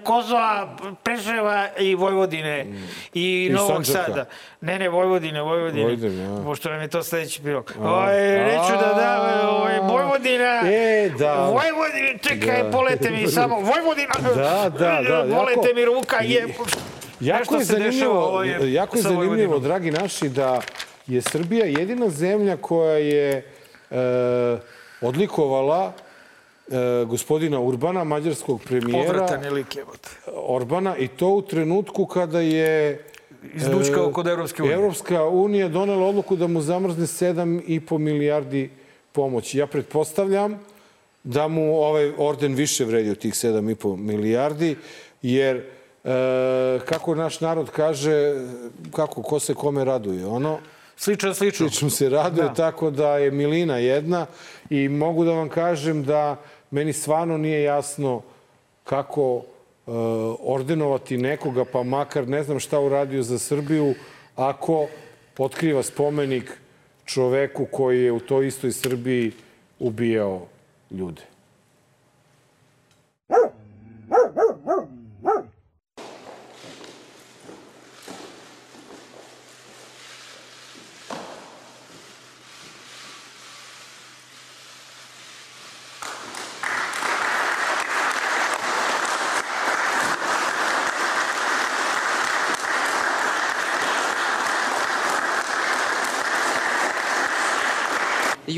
Kosova, Preševa i Vojvodine. I, I Novog. Sada. Ne, ne, Vojvodine, Vojvodine. Vojvodine, ja. Pošto nam je to sledeći pilog. Ovaj, neću da dam, ovaj, Vojvodina. E, da. Vojvodina, čekaj, Da. bolete mi samo. Vojvodina. Da, da, da, Bolete jako- mi ruka, je. Jako je zanimljivo, ovaj, jako je zanimljivo, dragi naši, da je Srbija jedina zemlja koja je e, odlikovala e, gospodina Urbana, mađarskog premijera Odvratan je lik. Orbana i to u trenutku kada je Izdučkao e, kod Evropske unije. Evropska unija donela odluku da mu zamrzne 7,5 milijardi pomoći. Ja pretpostavljam da mu ovaj orden više vredi od tih 7,5 milijardi, jer e, kako naš narod kaže, kako, ko se kome raduje, ono, Slično, slično. slično se raduje, Da. tako da je Milina jedna i mogu da vam kažem da meni stvarno nije jasno kako e, ordenovati nekoga, pa makar ne znam šta uradio za Srbiju, ako otkriva spomenik čoveku koji je u toj istoj Srbiji ubijao ljude.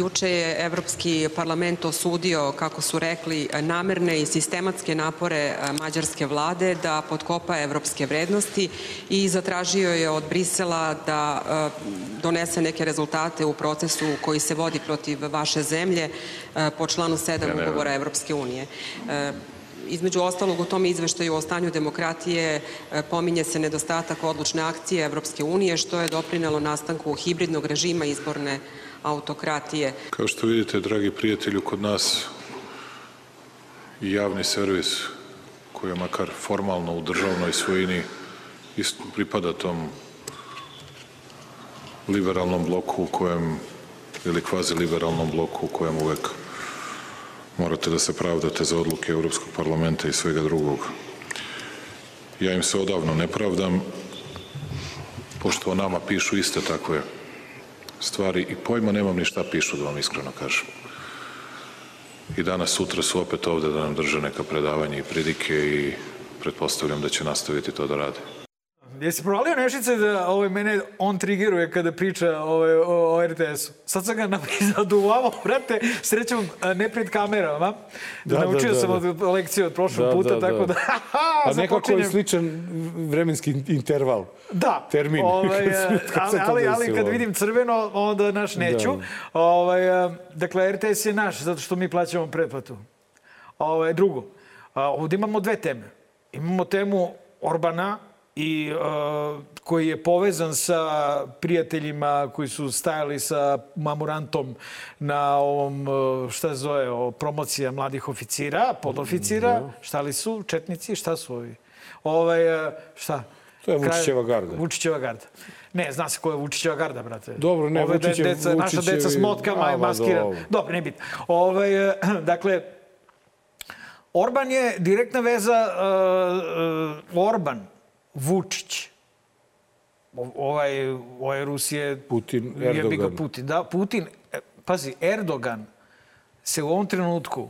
Juče je Evropski parlament osudio, kako su rekli, namerne i sistematske napore e, mađarske vlade da potkopa evropske vrednosti i zatražio je od Brisela da e, donese neke rezultate u procesu koji se vodi protiv vaše zemlje e, po članu 7 ugovora Evropske unije. Između ostalog, u tom izveštaju o stanju demokratije pominje se nedostatak odlučne akcije Evropske unije, što je doprinelo nastanku hibridnog režima izborne autokratije. Kao što vidite, dragi prijatelju, kod nas javni servis koji je makar formalno u državnoj svojini pripada tom liberalnom bloku u kojem ili kvazi liberalnom bloku u kojem uvek morate da se pravdate za odluke Europskog parlamenta i svega drugog. Ja im se odavno ne pravdam, pošto o nama pišu iste takve stvari i pojma nemam ni šta pišu, da vam iskreno kažem. I danas, sutra su opet ovde da nam drže neka predavanja i pridike i pretpostavljam da će nastaviti to da rade. Jesi provalio Nešice da ovaj, mene on triggeruje kada priča ovaj, o, o RTS-u? Sad sam ga zaduvavao, brate, srećom ne pred kamerama. Da, da, Naučio da, sam da. od lekcije od prošlog Da, puta, da, tako da. A nekako je sličan vremenski interval. Da. Termin. Ovaj, Kad se- kad ali, ali, kad vidim crveno, onda naš neću. Ovaj, dakle, RTS je naš, zato što mi plaćamo pretplatu. Ovaj, drugo, ovdje imamo dve teme. Imamo temu Orbana, i a, koji je povezan sa prijateljima koji su stajali sa mamurantom na ovom, a, šta se zove, o, promocija mladih oficira, podoficira. Šta li su? Četnici? Šta su ovi? Ovaj, a, šta? To je Vučićeva garda. Vučićeva garda. Ne, zna se ko je Vučićeva garda, brate. Dobro, ne, Ove Vučićev- deca, naša deca s Vučićevi- motkama A, i ma, maskirani. dobro. Dobro, ne bitno. Ovaj, dakle, Orban je direktna veza uh, uh, Orban, Vučić. Ovaj, ovaj Rusije... Putin, jebi ga Erdogan. Putin, da, Putin, e, pazi, Erdogan se u ovom trenutku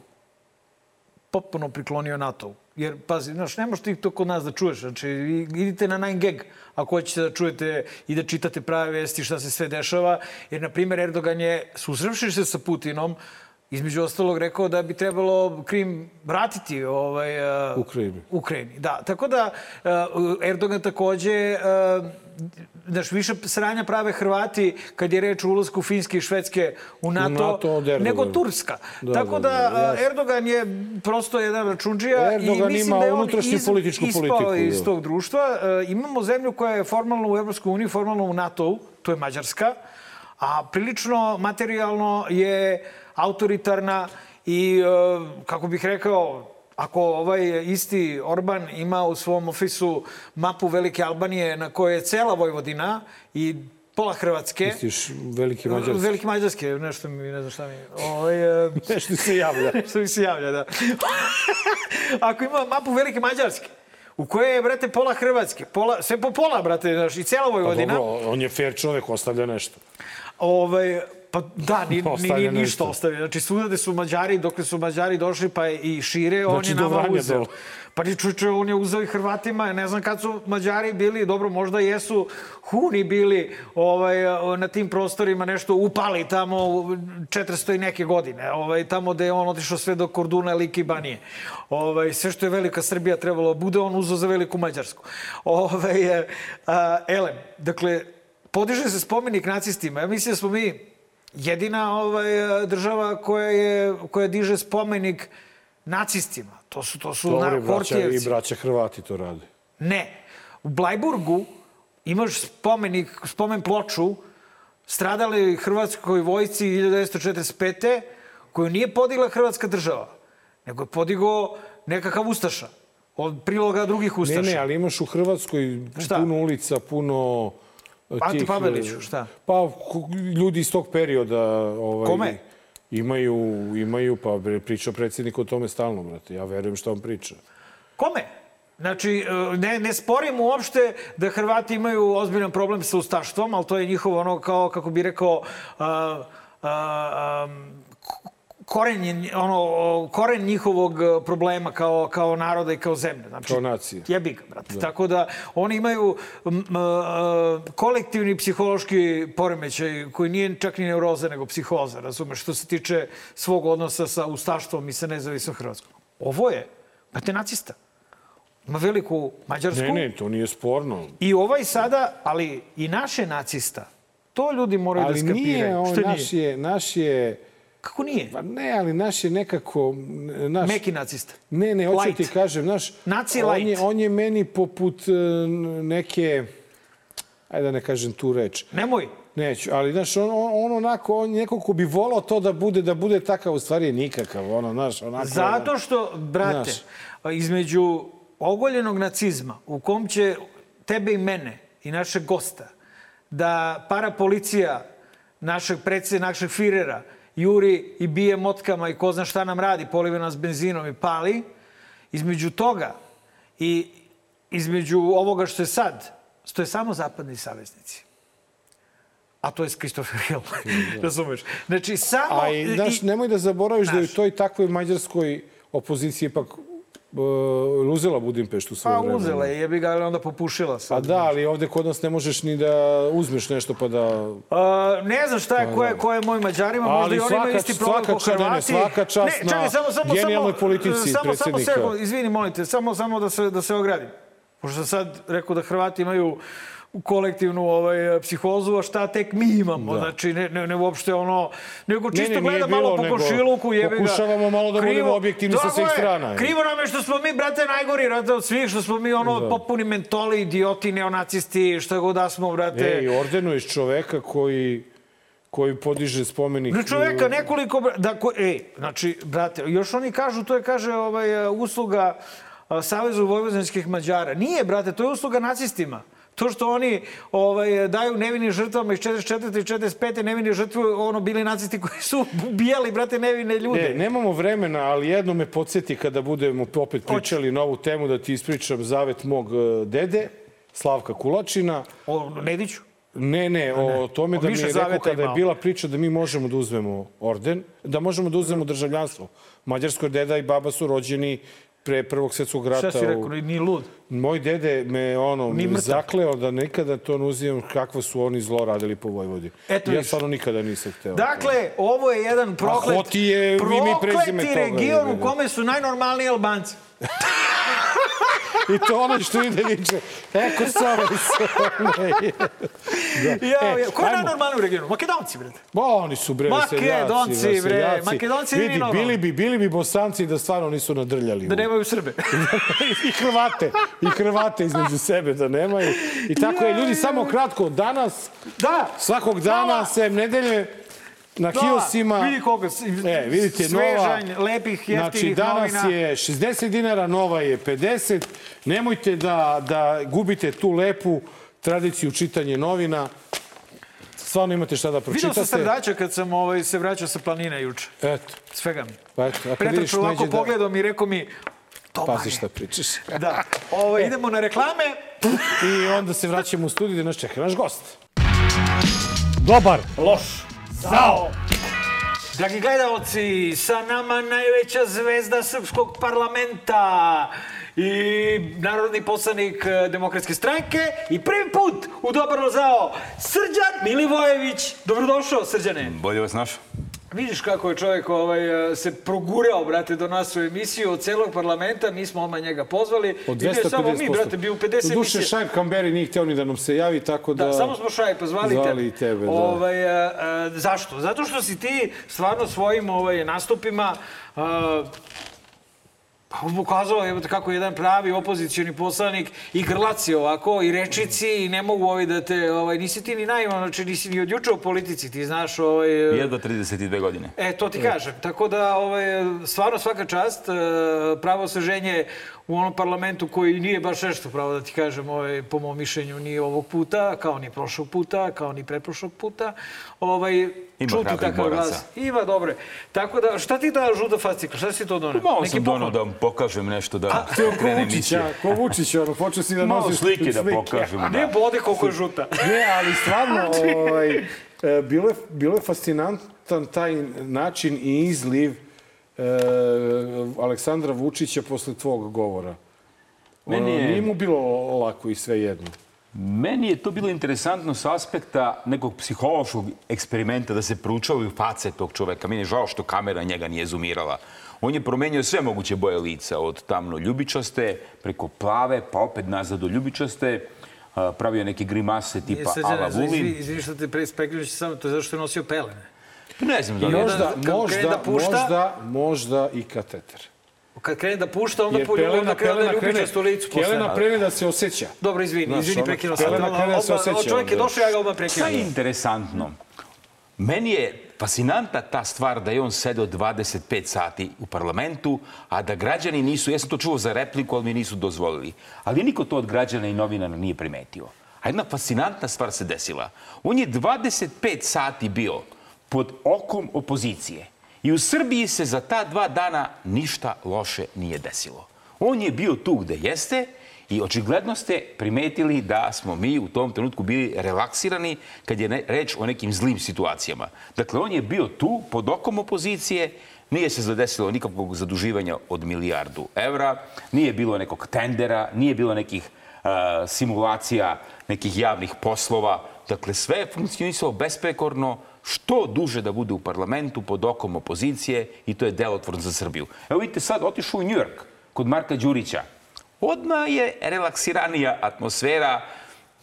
potpuno priklonio NATO-u. Jer, pazi, znaš, ne možeš ti to kod nas da čuješ. Znači, idite na 9gag ako hoćete da čujete i da čitate prave vesti šta se sve dešava. Jer, na primjer, Erdogan je, susrevši se sa Putinom, između ostalog rekao da bi trebalo Krim vratiti ovaj, uh, Ukrajini. Ukrajini. Da, tako da uh, Erdogan takođe uh, znaš, više sranja prave Hrvati kad je reč o ulasku Finske i Švedske u NATO, NATO od Erdogana. nego Turska. Da, Tako da, da, da, jasno. Erdogan je prosto jedan računđija i Erdogan mislim ima da je on iz, političku ispao politiku, iz da. tog društva. E, imamo zemlju koja je formalno u Evropskoj uniji, formalno u NATO-u, to je Mađarska, a prilično materijalno je autoritarna I, uh, kako bih rekao, ako ovaj isti Orban ima u svom ofisu mapu Velike Albanije na kojoj je cela Vojvodina i pola Hrvatske. Misliš veliki mađarski? Veliki mađarski, nešto mi, ne znam šta mi... Ovaj, uh, nešto se javlja. nešto mi se javlja, da. ako ima mapu Velike Mađarske, u kojoj je, brate, pola Hrvatske, pola, sve po pola, brate, znaš, i cela Vojvodina. Pa dobro, on je fair čovek, ostavlja nešto. Ovaj, pa da, ni, ni, ni, ništa ostavio. Znači, svuda su Mađari, dok su Mađari došli pa i šire, znači, on je nama uzeo. Pa ni čuče, on je uzeo i Hrvatima. Ne znam kad su Mađari bili, dobro, možda jesu Huni bili ovaj, na tim prostorima nešto upali tamo 400 i neke godine. Ovaj, tamo gde je on otišao sve do Korduna, Liki, Banije. Ovaj, sve što je velika Srbija trebalo bude, on uzeo za veliku Mađarsku. Ovaj, a, elem, dakle, podiže se spomenik nacistima. Ja mislim da smo mi jedina ovaj, država koja, je, koja diže spomenik nacistima. To su, to su Dobre, braća, i braća Hrvati to rade. Ne. U Blajburgu imaš spomenik, spomen ploču stradali hrvatskoj vojci 1945. koju nije podigla hrvatska država, nego je podigao nekakav ustaša od priloga drugih ustaša. Ne, ne, ali imaš u Hrvatskoj Šta? puno ulica, puno Ante Paveliću, šta? Pa ljudi iz tog perioda... Ovaj, Kome? Imaju, imaju, pa priča predsjednik o tome stalno, brate. Ja verujem što on priča. Kome? Znači, ne, ne sporim uopšte da Hrvati imaju ozbiljan problem sa ustaštvom, ali to je njihovo ono kao, kako bi rekao, a, a, a, koren, ono, koren njihovog e, problema kao, kao naroda i kao zemlje. Znači, kao nacije. Jebi ga, brate. Da. Tako da oni imaju m, m, e, kolektivni psihološki poremećaj koji nije čak ni neuroza, nego psihoza, razumeš, što se tiče svog odnosa sa ustaštvom i sa nezavisnom Hrvatskom. Ovo je, brate, nacista. Ima veliku Mađarsku. Ne, ne, to nije sporno. I ovaj sada, ali i naše nacista. To ljudi moraju ali da skapiraju. Nije, naš je, naš je Kako nije? Pa ne, ali naš je nekako... Naš... Meki nacista. Ne, ne, hoću ti kažem, naš... Naci on light. Je, on je meni poput e, neke... Ajde da ne kažem tu reč. Nemoj. Neću, ali znaš, on, on, on onako, on neko ko bi volao to da bude, da bude takav, u stvari je nikakav, ono, znaš, onako... Zato što, brate, znaš. između ogoljenog nacizma, u kom će tebe i mene i našeg gosta, da para policija našeg predsjednika, našeg firera, juri i bije motkama i ko zna šta nam radi, polive nas benzinom i pali. Između toga i između ovoga što je sad, stoje samo zapadni saveznici. A to je Christopher Hill. Da. Razumeš? Znači, samo... A i, znaš, nemoj da zaboraviš naš. da je u toj takvoj mađarskoj opoziciji ipak uh, uzela Budimpeštu svoje pa, vremena. Pa uzela je, jebi ga, ali onda popušila. Sad, pa da, ali ovde kod nas ne možeš ni da uzmeš nešto pa da... Uh, ne znam šta je, pa ko je, ko je moj Mađarima, možda ali i oni imaju isti problem ko Hrvati. Ne, svaka čast ne, čekaj, samo, samo, genijalnoj politici samo, predsjednika. Samo, samo, izvini, molite, samo, samo da se, da se ogradim. Pošto sam sad rekao da Hrvati imaju kolektivnu ovaj, psihozu, a šta tek mi imamo. Da. Znači, ne, ne, ne uopšte ono... Nego čisto ne, ne, gleda malo po košiluku, jebe ga. Pokušavamo malo da krivo, budemo objektivni sa svih strana. Krivo nam je što smo mi, brate, najgori brate, od svih, što smo mi ono da. popuni mentoli, idioti, neonacisti, šta god da smo, brate. Ej, ordenuješ čoveka koji koji podiže spomenik... Ne čoveka, nekoliko... Da, ko, ej, znači, brate, još oni kažu, to je, kaže, ovaj, usluga Savezu Vojvođanskih Mađara. Nije, brate, to je usluga nacistima. To što oni ovaj, daju nevinim žrtvama iz 44. i 45. nevine žrtve, ono, bili nacisti koji su ubijali, brate, nevine ljude. Ne, nemamo vremena, ali jedno me podsjeti kada budemo opet pričali na ovu temu da ti ispričam zavet mog e, dede, Slavka Kulačina. O Nediću? Ne, ne, o tome da mi je rekao kada je bila priča da mi možemo da uzmemo orden, da možemo da uzmemo državljanstvo. Mađarskoj deda i baba su rođeni pre Prvog svjetskog rata. Šta si rekao, ni lud? Moj dede me ono, zakleo da nikada to ne uzimam kakvo su oni zlo radili po Vojvodi. Eto ja stvarno nikada nisam hteo. Dakle, ovo je jedan proklet, A hoti je, prokleti region u kome su najnormalniji Albanci. I to ono što ide viče, eko Soros. da. Ja, ja. Ko je najnormalniji u regionu? Makedonci, bre. Ba, oni su, bre, Makedonci, bre. Makedonci Vidi, bili bi, bili bi bosanci da stvarno nisu nadrljali. Da nemaju Srbe. I Hrvate. I Hrvate između sebe da nemaju. I tako je, ljudi, samo kratko, danas, da. svakog dana, sem nedelje, na Da, vidi koga, E, vidite, svežanj, nova... lepih, jeftinih Znači, danas novina. je 60 dinara, nova je 50. Nemojte da, da gubite tu lepu tradiciju čitanja novina. Stvarno imate šta da Vidio pročitate. sam se vraćao kad sam ovaj, se vraćao sa planine juče. Eto. Svega mi. Pa eto, a kad vidiš Pretrčao ovako Neđe da... pogledao mi i rekao mi, Pazi šta pričaš. da, ovo, idemo na reklame. I onda se vraćamo u studiju gde nas čeka naš gost. Dobar. Loš. Zao. Dragi gledalci, sa nama najveća zvezda srpskog parlamenta i narodni poslanik eh, Demokratske stranke i prvi put u Dobro zao Srđan Milivojević. Dobrodošao, Srđane. Bolje vas našao. Vidiš kako je čovjek ovaj, eh, se progurao, brate, do nas u emisiju od celog parlamenta. Mi smo odmah njega pozvali. Od I bio je 250%. samo mi, brate, bio u 50 Duše, emisija. Šajb Kamberi nije hteo ni da nam se javi, tako da... Da, samo smo šaj pozvali Zvali tebe. i tebe, da. Ovaj, a, a, zašto? Zato što si ti stvarno svojim ovaj, nastupima a, pa pokazao je kako je jedan pravi opozicioni poslanik i grlaci ovako i rečici i ne mogu ovi da te ovaj nisi ti ni naivan znači nisi ni od juče u politici ti znaš ovaj Jedva 32 godine. E, to ti kažem. Tako da, ovaj, stvarno svaka čast, e, pravo osveženje u onom parlamentu koji nije baš nešto, pravo da ti kažem, ovaj, po mom mišljenju, ni ovog puta, kao ni prošlog puta, kao ni pretprošlog puta. Ovaj, Ima čuti takav glas. Ima, dobre. Tako da, šta ti da žuta fascika? Šta si to donio? Malo Neki sam donao poklon? da vam pokažem nešto da Ti ko krene Vučić, emisija. a? Ko Vučić, ono, počeo si da Malo nosiš slike da pokažemo, A da. ne bode koliko je žuta. Ne, ali stvarno, ovaj, e, bilo, je, bilo je fascinantan taj način i izliv e, Aleksandra Vučića posle tvog govora. Meni je- Nije mu bilo lako i sve jedno. Meni je to bilo interesantno s aspekta nekog psihološkog eksperimenta da se proučavaju face tog čoveka. Meni je žao što kamera njega nije zoomirala. On je promenio sve moguće boje lica, od tamno ljubičaste, preko plave, pa opet nazad do ljubičaste. A, Pravio neke grimase tipa Ala Srđane, Vulin. izvini, što te prespekljući samo, to je zato što je nosio pelene. Ne znam da li onda- Možda, kad krene možda, da pušta- možda, možda i kateter. Kad krene da pušta, onda poljubo pelena, da krene pelena, krene, ljubičastu licu posle. pelena krene da se osjeća. Dobro, izvini, Znaš, izvini, prekinuo sam. pelena te, krene da se osjeća Čovjek je onda. došao, ja ga odmah Šta je prekinuo. interesantno? Meni je fascinanta ta stvar da je on sedeo 25 sati u parlamentu, a da građani nisu, ja sam to čuo za repliku, ali mi nisu dozvolili. Ali niko to od građana i novinara nije primetio. A jedna fascinantna stvar se desila. On je 25 sati bio pod okom opozicije. I u Srbiji se za ta dva dana ništa loše nije desilo. On je bio tu gde jeste i očigledno ste primetili da smo mi u tom trenutku bili relaksirani kad je reč o nekim zlim situacijama. Dakle, on je bio tu pod okom opozicije, nije se zadesilo nikakvog zaduživanja od milijardu evra, nije bilo nekog tendera, nije bilo nekih a, simulacija nekih javnih poslova. Dakle, sve je funkcionisalo besprekorno, što duže da bude u parlamentu pod okom opozicije i to je delotvorno za Srbiju. Evo vidite sad, otišao u Njujork kod Marka Đurića. Odmah je relaksiranija atmosfera,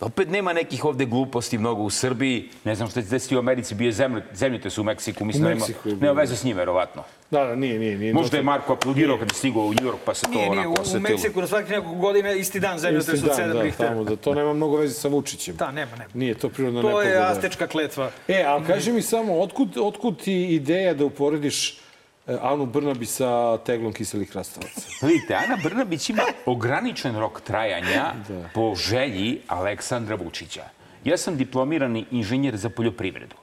opet nema nekih ovde gluposti mnogo u Srbiji. Ne znam što će se desiti u Americi, bio je zemlj, zemljotres u Meksiku, mislim U da nema, Meksiku je bio. nema veze s njim, verovatno. Da, da, nije, nije. nije Možda je. Marko aplaudirao kad je stigao u Njujork, pa se to Nije, nije, onako u osetilo. Meksiku na svakih nekoliko godina isti dan zemljotres Isti od dan, 7 da, Richtera. tamo, da to nema mnogo veze sa Vučićem. Da, nema, nema. Nije to prirodna To nepogoda. je astečka kletva. E, a kaži mi samo, otkud, otkud ti ideja da uporediš Anu Brnabi sa teglom kiselih krastavaca? Vidite, Ana Brnabić ima ograničen rok trajanja po želji Aleksandra Vučića. Ja sam diplomirani inženjer za poljoprivredu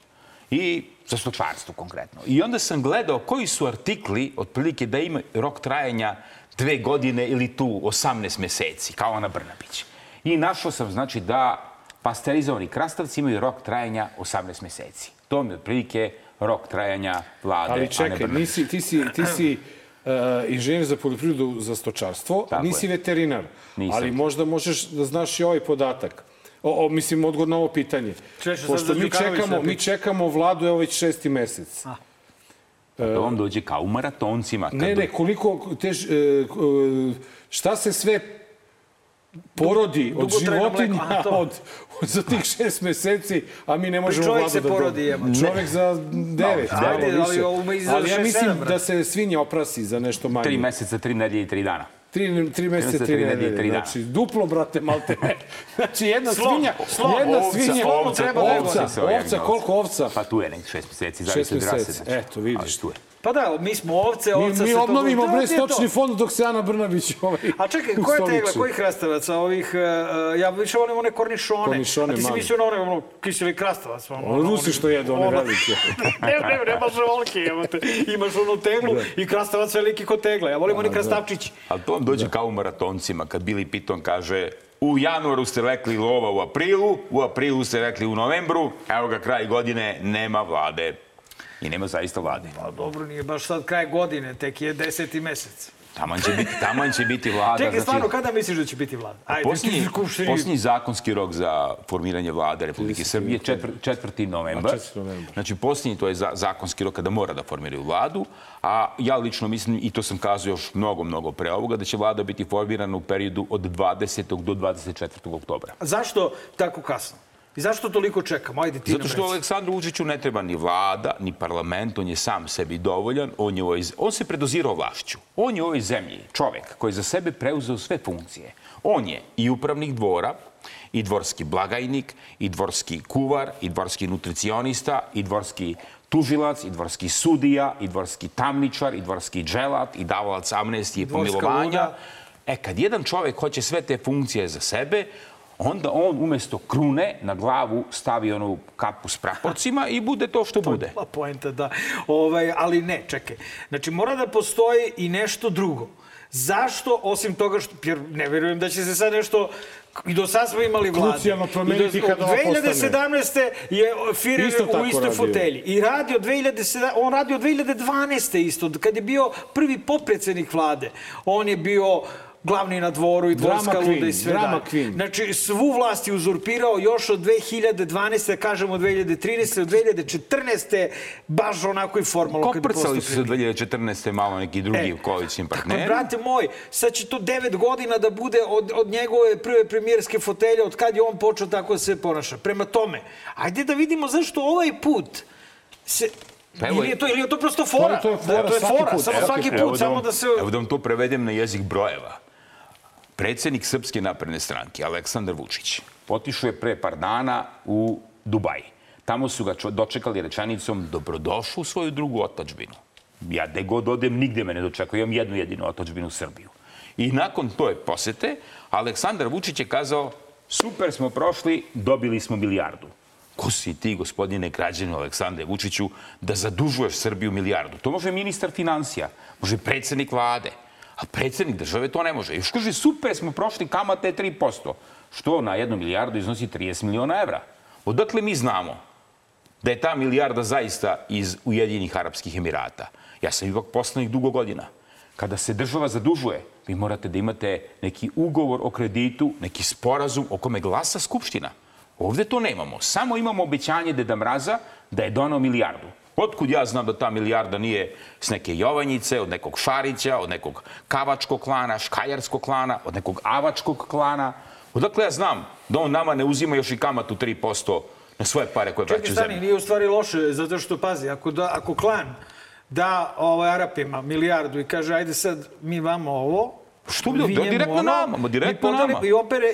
i za stočarstvo konkretno. I onda sam gledao koji su artikli, otprilike da ima rok trajanja dve godine ili tu 18 meseci, kao Ana Brnabić. I našao sam, znači, da pasterizovani krastavci imaju rok trajanja 18 meseci. To mi otprilike rok trajanja vlade Ali čekaj, nisi, ti si, ti si uh, inženjer za poljoprivredu za stočarstvo, Tako nisi je. veterinar, Nisam. ali možda možeš da znaš i ovaj podatak. O, o, mislim, odgovor na ovo pitanje. Sad Pošto mi čekamo, mi čekamo vladu, evo već šesti mesec. Da vam dođe kao u maratoncima. kad Ne, ne, koliko, te, ž- e, k- e, šta se sve porodi od životinja a, to. od, od, za tih šest meseci, a mi ne možemo čovjek vladu se da porodi, dobijemo. jebote. Čovjek za devet, Da, malo ajde, ali više. ovo ima i za Ali ja mislim sedam, brate. da se svinja oprasi za nešto manje. Tri meseca, tri nedelje i tri dana. Tri, tri meseca, tri tri nedelje, tri dana. Znači, duplo, brate, malte ne. Znači, jedna Slom, svinja, slom, jedna ovca, svinja, ovca, treba ovca, ovca, ovca, ovca, koliko ovca? Pa tu je neki šest meseci, zavisi od rase. znači. eto, vidiš. Ali tu je. Pa da, mi smo ovce, Mi, ovca mi se to- obnovimo to bre je stočni fond dok se Ana Brnabić ovaj, A čekaj, koje tegle, ustoliči. koji krastavaca ovih, uh, ja više volim one kornišone. Kornišone A ti si mali. mislio na one, ono, kiseli krastavac. Ono, Ono Rusi što jedu, one ono- velike. ne, ne, nemaš volke, jebote. Imaš onu teglu i krastavac veliki kod tegle. Ja volim oni krastavčići. Ali to vam dođe kao u maratoncima, kad Billy Piton kaže u januaru ste rekli lova u aprilu, u aprilu ste rekli u novembru, evo ga kraj godine, nema vlade. I nema zaista vlade. Pa dobro, nije baš sad kraj godine, tek je deseti mesec. Taman će biti, taman će biti vlada. Čekaj, znači- stvarno, kada misliš da će biti vlada? Ajde, Posljednji, ti skupštini- posljednji zakonski rok za formiranje vlade Republike Srbije je 4. novembar. A, 4. novembar. Znači, posljednji to je za, zakonski rok kada mora da formiraju vladu, a ja lično mislim, i to sam kazao još mnogo, mnogo pre ovoga, da će vlada biti formirana u periodu od 20. do 24. oktobra. Zašto tako kasno? I zašto toliko čekamo? Ajde, ti Zato što. Aleksandru Vučiću ne treba ni vlada, ni parlament, on je sam sebi dovoljan, on, je u ovoj, on se predozirao vlašću. On je u ovoj zemlji čovek koji za sebe preuzeo sve funkcije. On je i upravnik dvora, i dvorski blagajnik, i dvorski kuvar, i dvorski nutricionista, i dvorski tužilac, i dvorski sudija, i dvorski tamničar, i dvorski dželat, i davalac amnestije i pomilovanja. luda. E, kad jedan čovek hoće sve te funkcije za sebe, onda on umesto krune na glavu stavi onu kapu s praporcima i bude to što bude. Pa poenta da. Ovaj, ali ne, čekaj. Znači, mora da postoji i nešto drugo. Zašto, osim toga što, jer ne verujem da će se sad nešto i do sad smo imali vlade. Krucijalno promeniti I do- kad ova postane. 2017. je Firer Isto u istoj radio. fotelji. I radi od 2007, on radi od 2012. isto, kad je bio prvi popredsednik vlade. On je bio glavni na dvoru i Drama dvorska queen, luda i sve drama dalje. queen. Znači, svu vlast je uzurpirao još od 2012. da kažemo od 2013. od 2014. baš onako i formalno. Koprcali su se postupili. 2014. malo neki drugi E, koalicijni Pa, partneri. brate moj, sad će to devet godina da bude od, od njegove prve premijerske fotelje, od kad je on počeo tako da se ponaša. Prema tome, ajde da vidimo zašto ovaj put se... Pa evo- ili, je to, ili je to prosto fora? To je fora Da, to je svaki fora, put, samo svaki Evo put, da samo vam- da se... Evo da vam to prevedem na jezik brojeva. Predsednik Srpske napredne stranke, Aleksandar Vučić, otišao je pre par dana u Dubaj. Tamo su ga dočekali rečenicom dobrodošao u svoju drugu otačbinu. Ja gde god odem, nigde me ne dočekaju. Imam jednu jedinu otačbinu Srbiju. I nakon toje posete, Aleksandar Vučić je kazao super smo prošli, dobili smo milijardu. Ko si ti, gospodine građanu Aleksandre Vučiću, da zadužuješ Srbiju milijardu? To može ministar financija, može predsednik vlade, a predsednik države to ne može. Još kaže, super smo prošli, kamate je 3%, što na jednu milijardu iznosi 30 miliona evra. Odakle mi znamo da je ta milijarda zaista iz Ujedinjenih Arapskih Emirata? Ja sam ipak poslanik dugo godina. Kada se država zadužuje, vi morate da imate neki ugovor o kreditu, neki sporazum o kome glasa Skupština. Ovde to nemamo. Samo imamo obećanje Deda Mraza da je donao milijardu. Otkud ja znam da ta milijarda nije s neke Jovanjice, od nekog Šarića, od nekog Kavačkog klana, Škajarskog klana, od nekog Avačkog klana? Odakle ja znam da on nama ne uzima još i kamatu 3% na svoje pare koje Čekaj, vraća u stani, zemlju? nije u stvari loše, zato što, pazi, ako, da, ako klan da ovaj, Arapima milijardu i kaže, ajde sad mi vama ovo, Što bi, da, direktno ono, nama, ma direktno nama. I opere,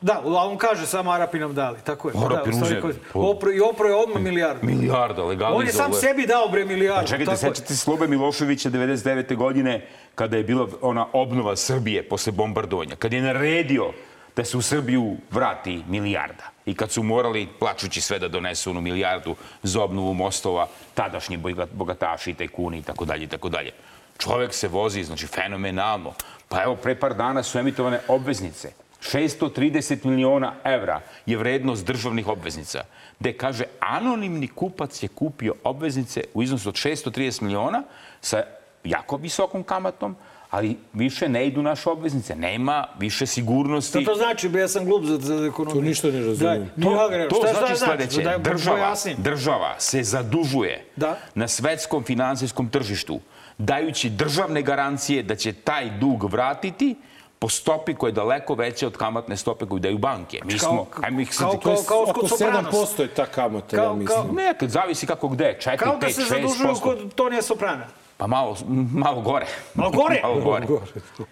da, a on kaže samo Arapi nam dali, tako je. Arapi da, u stvari, uzeli. ko- opro, I opro je odmah milijardu. Milijarda, legalizovao. On je sam sebi dao bre milijardu. Pa čekajte, sećate se Slobe Miloševića 99. godine kada je bila ona obnova Srbije posle bombardovanja, kad je naredio da se u Srbiju vrati milijarda. I kad su morali, plačući sve, da donesu onu milijardu za obnovu mostova, tadašnji boga- bogataši tajkuni i tako dalje i tako dalje. Čovek se vozi, znači, fenomenalno. Pa evo, pre par dana su emitovane obveznice. 630 miliona evra je vrednost državnih obveznica, gde kaže anonimni kupac je kupio obveznice u iznosu od 630 miliona sa jako visokom kamatom, ali više ne idu naše obveznice. Nema više sigurnosti. Šta to znači, ja sam glup za, za ekonomiju. To ništa ne razumijem. Da, To, to šta, šta znači sledeće. Da, država, država se zadužuje Da. na svetskom finansijskom tržištu, dajući državne garancije da će taj dug vratiti po stopi koja je daleko veća od kamatne stope koju daju banke. Mi Kao- smo, ajmo ih sad... kao- To je kao oko kod Sopranos. 7% je ta kamata, Kao- ja mislim. kao- Ne, kad zavisi kako gde, 4, Kao da 5, se 6%. zadužuju kod Tonija Soprana. Pa malo, malo gore. Malo gore? malo gore.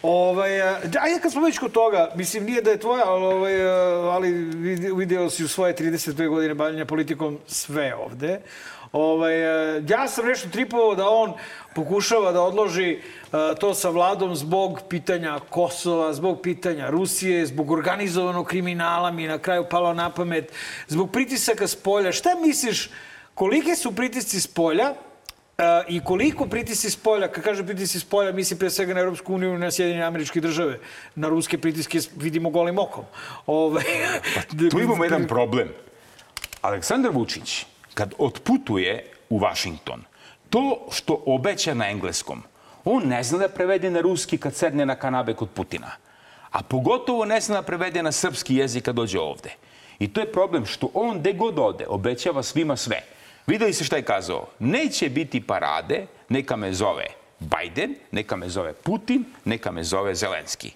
Ovaj, ajde kad smo već kod toga, mislim nije da je tvoja, ali, ovaj, ali vidi- video si u svoje 32 godine bavljanja politikom sve ovde. Ovaj, ja sam nešto tripovao da on pokušava da odloži a, to sa vladom zbog pitanja Kosova, zbog pitanja Rusije, zbog organizovanog kriminala mi na kraju palo na pamet, zbog pritisaka s polja. Šta misliš, kolike su pritisci s polja Uh, i koliko pritisci s polja, kad kažem pritisci s polja, mislim pre svega na Europsku uniju i na Sjedinje američke države. Na ruske pritiske vidimo golim okom. Ove, Tu imamo jedan problem. Aleksandar Vučić, kad otputuje u Vašington, to što obeća na engleskom, on ne zna da prevede na ruski kad sedne na kanabe kod Putina. A pogotovo ne zna da prevede na srpski jezik kad dođe ovde. I to je problem što on gde god ode obećava svima sve. Videli se šta je kazao? Neće biti parade, neka me zove Biden, neka me zove Putin, neka me zove Zelenski.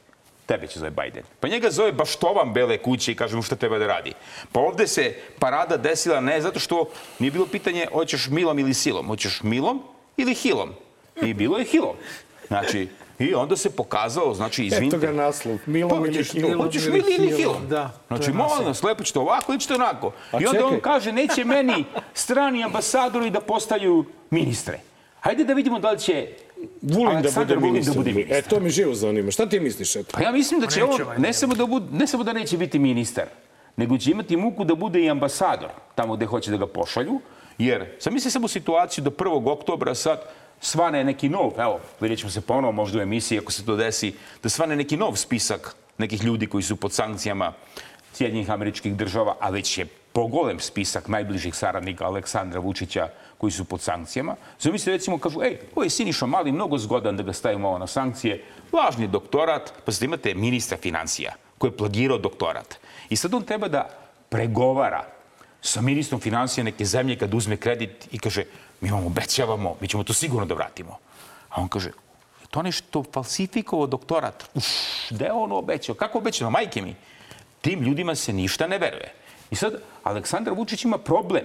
Tebe će zove Biden. Pa njega zove baštovan Bele kuće i kaže mu šta treba da radi. Pa ovde se parada desila ne zato što nije bilo pitanje hoćeš milom ili silom. Hoćeš milom ili hilom. I bilo je hilom. Znači, i onda se pokazalo, znači, izvinite. Eto ga naslov, milom Pa, ili hoćeš- hilom. Hoćeš mili ili hilom. Da, Znači, molim vas, lepo ćete ovako ili ćete onako. A I onda on čekaj. kaže, neće meni strani ambasadori da postaju ministre. Hajde da vidimo da li će Vulin da bude ministar. da bude ministar. E, to me živo zanima. Šta ti misliš, eto? Pa ja mislim da će Neće on, valjda. ne samo da, bude, ne samo da neće biti ministar, nego će imati muku da bude i ambasador tamo gde hoće da ga pošalju, jer sam misli samo situaciju da 1. oktobra sad svane neki nov, evo, vidjet ćemo se ponovo možda u emisiji ako se to desi, da svane neki nov spisak nekih ljudi koji su pod sankcijama Sjedinjenih američkih država, a već je pogolem spisak najbližih saradnika Aleksandra Vučića koji su pod sankcijama. Zamisli recimo kažu, ej, ovo je Siniša Mali, mnogo zgodan da ga stavimo ovo na sankcije. Važni je doktorat, pa sad imate ministra financija koji je plagirao doktorat. I sad on treba da pregovara sa ministrom financija neke zemlje kad uzme kredit i kaže, mi vam obećavamo, mi ćemo to sigurno da vratimo. A on kaže, "Je to nešto falsifikovao doktorat. Uf, gde je on obećao? Kako obećao? Majke mi. Tim ljudima se ništa ne veruje. I sad, Aleksandar Vučić ima problem.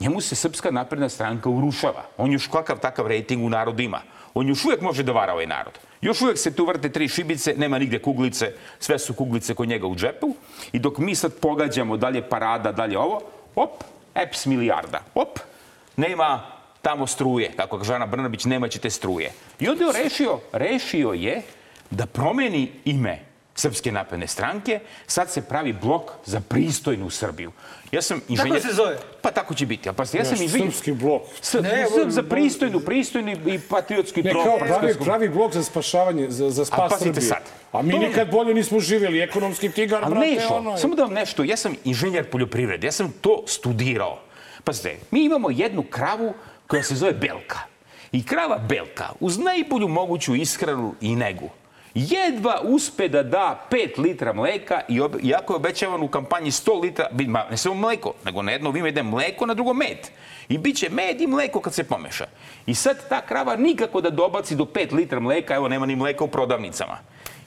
Njemu se Srpska napredna stranka urušava. On još kakav takav rejting u narodu ima. On još uvijek može da vara ovaj narod. Još uvijek se tu vrte tri šibice, nema nigde kuglice, sve su kuglice kod njega u džepu. I dok mi sad pogađamo dalje parada, dalje ovo, op, EPS milijarda. Op, nema tamo struje. Kako kaže Ana Brnabić, nema ćete struje. I onda je rešio, rešio je da promeni ime Srpske napredne stranke, sad se pravi blok za pristojnu Srbiju. Ja sam inženjer... se zove? Pa tako će biti. A pa ja sam inženjer... srpski blok. S, Ne, bo- za pristojnu, pristojnu i patriotski Ne, kao pravi, pravi blok za spašavanje, za, za A spas Srbije. sad. A mi To- nikad bolje nismo živjeli. Ekonomski tigar, brate, ne išlo. ono je. Samo da vam nešto, ja sam inženjer poljoprivrede, ja sam to studirao. Pazite, mi imamo jednu kravu koja se zove Belka. I krava Belka, uz najbolju moguću ishranu i negu, jedva uspe da da 5 litra mleka i ob, iako je obećavan u kampanji 100 litra, ne samo mleko, nego na jedno vime ide mleko, na drugo med. I bit će med i mleko kad se pomeša. I sad ta krava nikako da dobaci do 5 litra mleka, evo nema ni mleka u prodavnicama.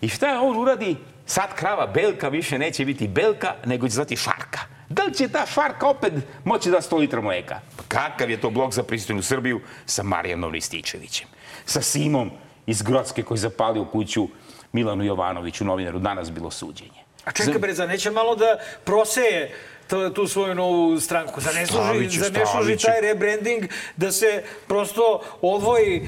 I šta on uradi? Sad krava Belka više neće biti Belka, nego će zvati Šarka. Da li će ta Šarka opet moći da 100 litra mleka? Pa kakav je to blok za pristojnu Srbiju sa Marijanom Rističevićem? Sa Simom iz Grocke koji zapalio kuću Milanu Jovanoviću, novinaru, danas bilo suđenje. A čekaj bre, za neće malo da proseje tu svoju novu stranku. Za ne služi, za ne služi taj rebranding da se prosto odvoji uh,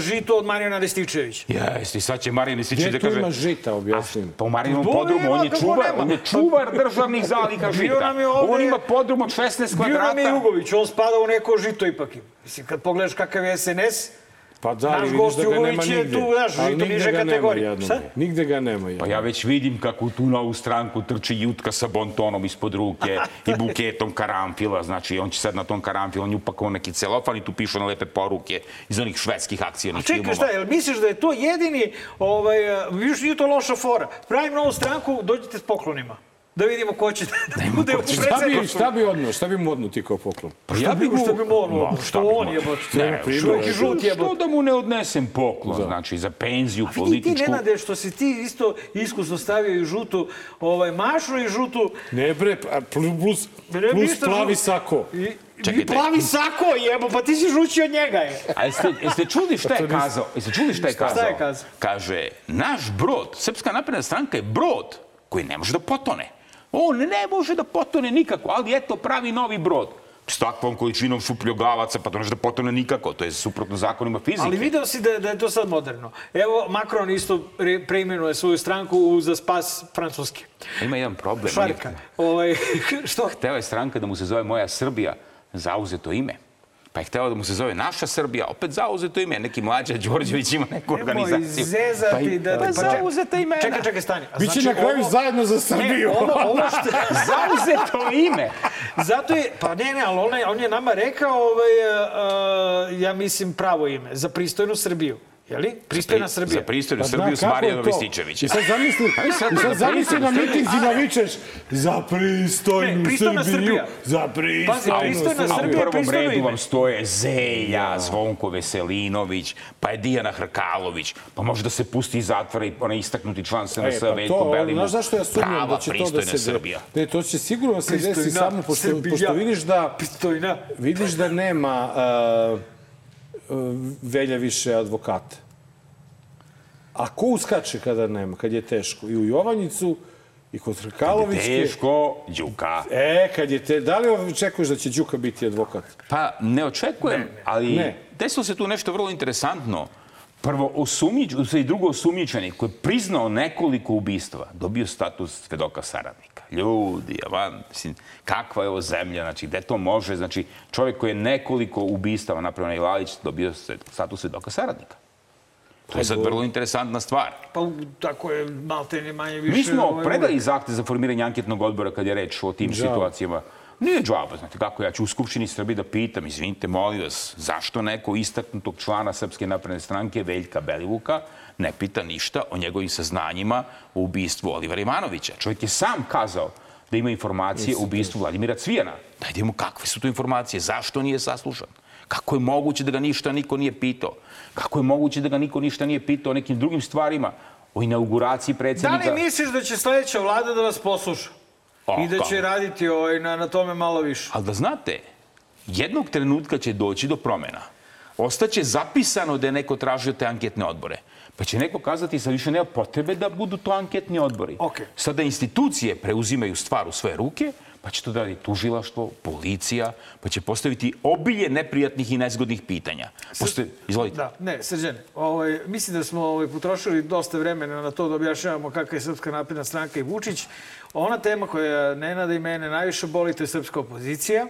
žito od Marijana Rističevića. Jeste, i sad će Marijan Rističević Gdje da tu kaže... ima žita, objasnim? Pa u Marijinom Bo podrumu, on je čuvar, nema? on je čuvar državnih zaliha Bio žita. nam je ovde- On ima podrum od 16 Bio nam je kvadrata. Jugović, on spada u neko žito ipak. Mislim, kad pogledaš kakav je SNS, Pa da, Naš vidiš da ga nema nigde. tu, znaš, Ali nigde niže ga nema kategorije. Šta? Nigde ga nema Pa jednog. ja već vidim kako u tu novu stranku trči Jutka sa bontonom ispod ruke i buketom karamfila. Znači, on će sad na tom karamfilu, on je upakovao neki celofan i tu pišu na lepe poruke iz onih švedskih A akcijonih čekaj, filmova. šta, jel misliš da je to jedini, ovaj, još nije to loša fora. Pravim novu stranku, dođite s poklonima. Da vidimo ko će da bude u Šta bi, predsedniku. šta bi odno? Šta bi mu odno ti kao poklon? Pa Šta bi mu, šta bi mu Ma, što šta on je, Ne, eto. žut je, Što da mu ne odnesem poklon, znači, za penziju A vidi ti, političku. Nenade, što si ti isto iskusno stavio i žutu ovaj, mašnu i žutu... Ne bre, pa plus, plus plavi sako. Čekajte. Plavi sako, jebo, pa ti si žući od njega je. A jeste, jeste čuli šta je kazao? Jeste čuli šta je kazao? Šta je kazao? Kaže, naš brod, Srpska napredna stranka je brod koji ne može da potone. On ne može da potone nikako, ali eto pravi novi brod s takvom količinom šupljogavaca, pa to može da potone nikako. To je suprotno zakonima fizike. Ali video si da, da je to sad moderno. Evo, Macron isto preimenuje svoju stranku za spas Francuske. Ima jedan problem. Šarka. Ovaj, što? Hteo je stranka da mu se zove Moja Srbija, zauzeto ime pa je hteo da mu se zove Naša Srbija, opet zauzeto ime, neki mlađa Đorđević ima neku organizaciju. Nemoj zezati pa, da... Pa, pa zauzeto ime. Čekaj, čekaj, stani. A Biće znači, na kraju ovo... zajedno za Srbiju. Ne, ovo što... zauzeto ime. Zato je, pa ne, ne, ali on je, on je nama rekao, ovaj, uh, ja mislim, pravo ime, za pristojnu Srbiju. Jeli? Pristojna Srbija. Za pristojnu pa Srbiju s Marijanom Rističevića. I sad zamisli, i sad zamisli na mitinzima vičeš za pristojnu ne, Srbiju. Srbija. Za pristojnu Pazi, pristojna Srbija. A u prvom redu vam stoje Zeja, Zvonko Veselinović, pa je Dijana Hrkalović, pa može da se pusti iz zatvora i onaj istaknuti član SNS e, pa Veljko Belivuk. Znaš zašto ja sumnjam da će to da se... Srbija. Ne, to će sigurno se desi samo pošto, pošto vidiš da... Pristojna. Vidiš da nema... Uh, velja više advokata. A ko uskače kada nema, kad je teško? I u Jovanjicu, i kod Hrkalovićke. Kad je teško, Đuka. E, kad je te... Da li očekuješ da će Đuka biti advokat? Pa, ne očekujem, ne, ali ne. desilo se tu nešto vrlo interesantno. Prvo, osumnjič, i drugo osumnjičeni koji je priznao nekoliko ubistva, dobio status svedoka saradnika. Ljudi, avan, mislim, kakva je ovo zemlja, znači, gde to može, znači, čovjek koji je nekoliko ubistava napravio na Ilalić, dobio status svedoka saradnika. To je sad vrlo interesantna stvar. Pa tako je malte ne manje više... Mi smo ovaj predali zahtev za formiranje anketnog odbora kad je reč o tim Džaba. situacijama. Nije džaba, znate kako, ja ću u Skupštini Srbije da pitam, izvinite, molim vas, zašto neko istaknutog člana Srpske napredne stranke, Veljka Belivuka, ne pita ništa o njegovim saznanjima o ubistvu Olivera Ivanovića. Čovjek je sam kazao da ima informacije o ubistvu Vladimira Cvijana. Dajde mu kakve su to informacije, zašto nije saslušan? Kako je moguće da ga ništa niko nije pitao? Kako je moguće da ga niko ništa nije pitao o nekim drugim stvarima? O inauguraciji predsjednika... Da li misliš da će sledeća vlada da vas posluša? O, I da će raditi ovaj, na, na tome malo više? Ali da znate, jednog trenutka će doći do promena. Ostaće zapisano da je neko tražio te anketne odbore. Pa će neko kazati sa više nema potrebe da budu to anketni odbori. Okay. Sada institucije preuzimaju stvar u svoje ruke, pa će to da radi tužilaštvo, policija, pa će postaviti obilje neprijatnih i nezgodnih pitanja. Postoje, izvolite. Da, ne, Srđan, ovaj, mislim da smo ovaj, potrošili dosta vremena na to da objašnjavamo kakva je Srpska napredna stranka i Vučić. Ona tema koja Nenada i mene najviše boli, to je srpska opozicija.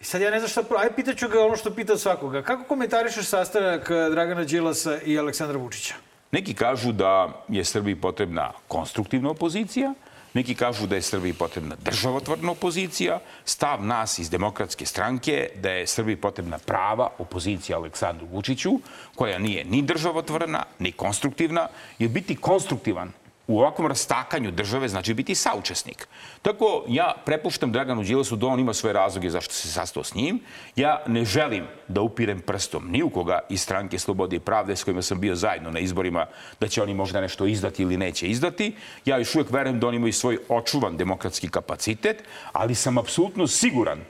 I sad ja ne znam šta... Ajde, pitaću ga ono što pita svakoga. Kako komentarišeš sastanak eh, Dragana Đilasa i Aleksandra Vučića? Neki kažu da je Srbiji potrebna konstruktivna opozicija, Neki kažu da je Srbiji potrebna državotvorna opozicija, stav nas iz demokratske stranke da je Srbiji potrebna prava opozicija Aleksandru Vučiću, koja nije ni državotvorna, ni konstruktivna, jer biti konstruktivan u ovakvom rastakanju države znači biti saučesnik. Tako ja prepuštam Draganu Đilasu da on ima svoje razloge zašto se sastao s njim. Ja ne želim da upirem prstom ni u koga iz stranke Slobode i Pravde s kojima sam bio zajedno na izborima da će oni možda nešto izdati ili neće izdati. Ja još uvijek verujem da oni imaju svoj očuvan demokratski kapacitet, ali sam apsolutno siguran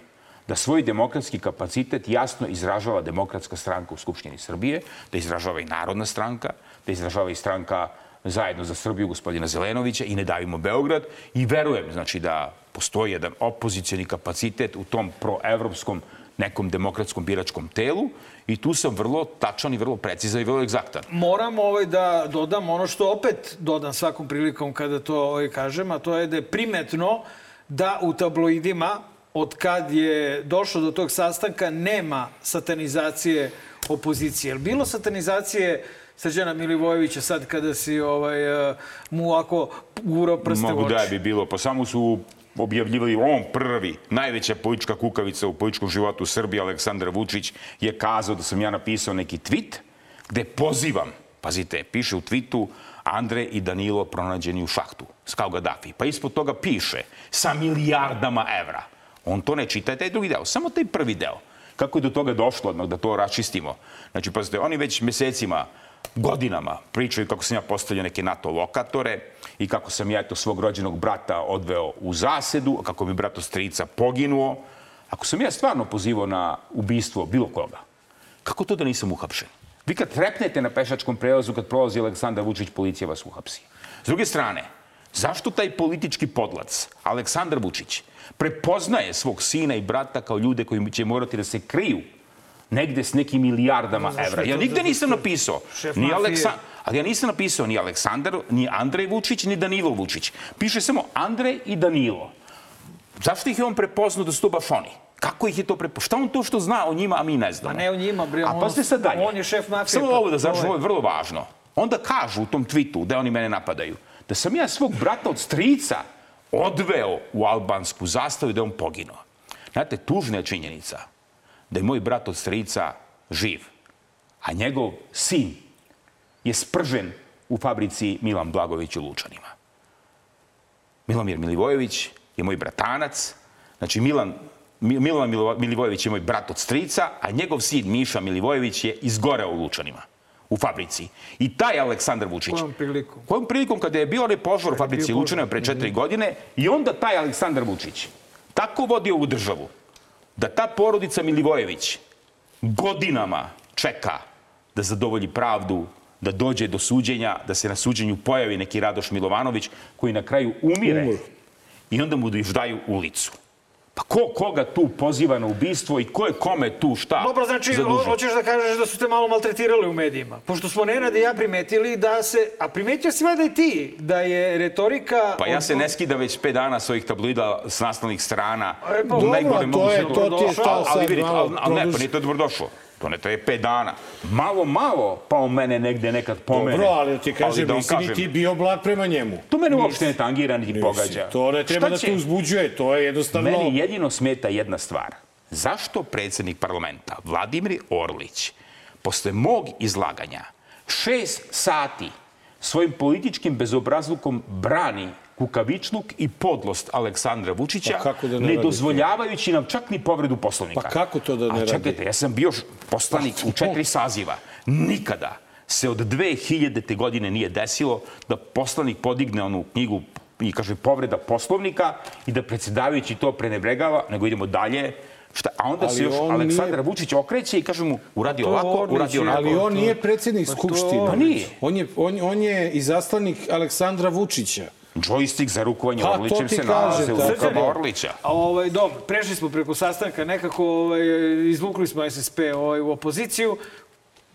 da svoj demokratski kapacitet jasno izražava demokratska stranka u Skupštini Srbije, da izražava i Narodna stranka, da izražava i stranka zajedno za Srbiju gospodina Zelenovića i ne davimo Beograd i verujem znači da postoji jedan opozicijani kapacitet u tom proevropskom nekom demokratskom biračkom telu i tu sam vrlo tačan i vrlo precizan i vrlo egzaktan. Moram ovaj da dodam ono što opet dodam svakom prilikom kada to ovaj kažem, a to je da je primetno da u tabloidima od kad je došlo do tog sastanka nema satanizacije opozicije. Bilo satanizacije Srđana Milivojevića sad kada si ovaj, uh, mu ovako gurao prste Mogu u oči? da bi bilo. Pa samo su objavljivali on prvi, najveća politička kukavica u političkom životu Srbije, Aleksandar Vučić, je kazao da sam ja napisao neki tweet gde pozivam, pazite, piše u tweetu Andre i Danilo pronađeni u šahtu, skao Gaddafi. Pa ispod toga piše sa milijardama evra. On to ne čita, taj drugi deo, samo taj prvi deo. Kako je do toga došlo odmah da to raščistimo? Znači, pazite, oni već mesecima godinama pričaju kako sam ja postavio neke NATO lokatore i kako sam ja eto svog rođenog brata odveo u zasedu, kako mi brato strica poginuo. Ako sam ja stvarno pozivao na ubistvo bilo koga, kako to da nisam uhapšen? Vi kad trepnete na pešačkom prelazu kad prolazi Aleksandar Vučić, policija vas uhapsi. S druge strane, zašto taj politički podlac, Aleksandar Vučić, prepoznaje svog sina i brata kao ljude koji će morati da se kriju negde s nekim milijardama evra. Ja nigde nisam napisao. Ni Aleksa... Ali ja nisam napisao ni Aleksandar, ni Andrej Vučić, ni Danilo Vučić. Piše samo Andrej i Danilo. Zašto ih je on prepoznao da su to baš oni? Kako ih je to prepoznao? Šta on to što zna o njima, a mi ne znamo? A ne o njima, bre. A pa ste sad dalje. On je šef mafije. Samo ovo da završim, ovo je vrlo važno. Onda kažu u tom twitu, da oni mene napadaju, da sam ja svog brata od strica odveo u albansku zastavu i da je on poginuo. Znate, tužna je činjenica da je moj brat od strica živ, a njegov sin je spržen u fabrici Milan Blagović u Lučanima. Milomir Milivojević je moj bratanac, znači Milan, Milan Milivojević je moj brat od strica, a njegov sin Miša Milivojević je izgoreo u Lučanima u fabrici. I taj Aleksandar Vučić. Kojom prilikom? Kojom prilikom kada je bio onaj požar u fabrici Lučanima pre četiri Mhm. godine i onda taj Aleksandar Vučić tako vodi ovu državu da ta porodica Milivojević godinama čeka da zadovolji pravdu, da dođe do suđenja, da se na suđenju pojavi neki Radoš Milovanović koji na kraju umire i onda mu još daju ulicu. Pa ko koga tu poziva na ubistvo i ko je kome tu šta Dobro, znači, zadužio? hoćeš da kažeš da su te malo maltretirali u medijima. Pošto smo Nenad i ja primetili da se... A primetio si valjda i ti da je retorika... Pa ja se ne skidam već pet dana s ovih tabloida s naslovnih strana. E, pa dobro, to je- to ti je ta Ali- Ali sad vidite, malo ali, ali ne, pa nije to dobrodošlo. To ne traje pet dana. Malo, malo, pa on mene negde nekad pomene. Dobro, ali ti kažem, da vam nisi ni ti bio blag prema njemu. To mene uopšte ne tangira, niti pogađa. To ne treba da te uzbuđuje, to je jednostavno... Meni jedino smeta jedna stvar. Zašto predsednik parlamenta Vladimir Orlić posle mog izlaganja šest sati svojim političkim bezobrazlukom brani kukavičluk i podlost Aleksandra Vučića, Pa da ne ne dozvoljavajući nam čak ni povredu poslovnika. Pa kako to da ne A radi? čekajte, ja sam bio poslanik u četiri saziva. Nikada se od 2000. godine nije desilo da poslanik podigne onu knjigu i kaže povreda poslovnika i da predsjedavajući to prenebregava, nego idemo dalje. Šta, a onda Ali se još Aleksandar nije- Vučić okreće i kaže mu uradi to ovako, Orlić uradi onako. Ali on nije predsednik Skupštine. Pa nije. On je, on, on je izaslanik Aleksandra Vučića. Joystick za rukovanje Pa, Orlićem se nalaze u rukama. Orlića. A, ovaj, dobro, prešli smo preko sastanka, nekako ovaj, izvukli smo SSP ovaj, u opoziciju.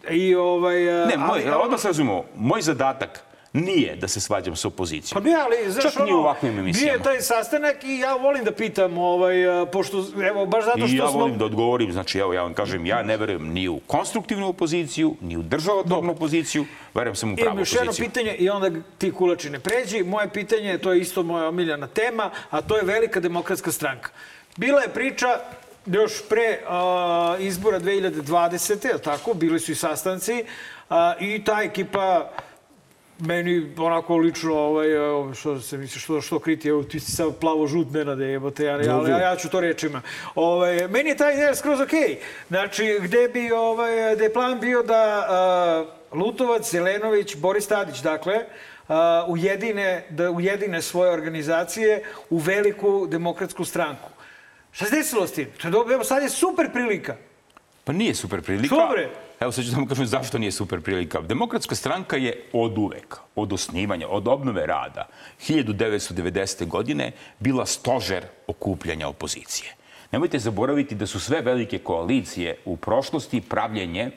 I, ovaj, Ne, moj, ali- odmah se razumemo, moj zadatak nije da se svađam sa opozicijom. Pa ne, ali, znaš, Čak ni u ono, ovakvim bio emisijama. je taj sastanak i ja volim da pitam, ovaj, pošto, evo, baš zato što I ja smo... volim da odgovorim, znači evo ja vam kažem, ja ne verujem ni u konstruktivnu opoziciju, ni u državotvornu opoziciju, verujem samo u pravu Imam još jedno opoziciju. pitanje i onda ti kulači ne pređi. Moje pitanje, to je isto moja omiljena tema, a to je Velika demokratska stranka. Bila je priča još pre a, izbora 2020. je tako? Bili su i sastanci a, i ta ekipa meni onako lično, ovaj, što se misli, što, što kriti, evo, ti si sad plavo-žut, Nenade, jebote, ja, ja, ali ja, ja ću to rečima. Ovaj, meni je taj ideja skroz okej. Znači, gde bi, ovaj, gde je plan bio da a, Lutovac, Zelenović, Boris Tadić, dakle, a, ujedine, da ujedine svoje organizacije u veliku demokratsku stranku. Šta se desilo s tim? To je dobro, evo, sad je super prilika. Pa nije super prilika. Što, bre? Evo sad ću vam kažem zašto nije super prilika. Demokratska stranka je od uvek, od osnivanja, od obnove rada 1990. godine bila stožer okupljanja opozicije. Nemojte zaboraviti da su sve velike koalicije u prošlosti pravljenje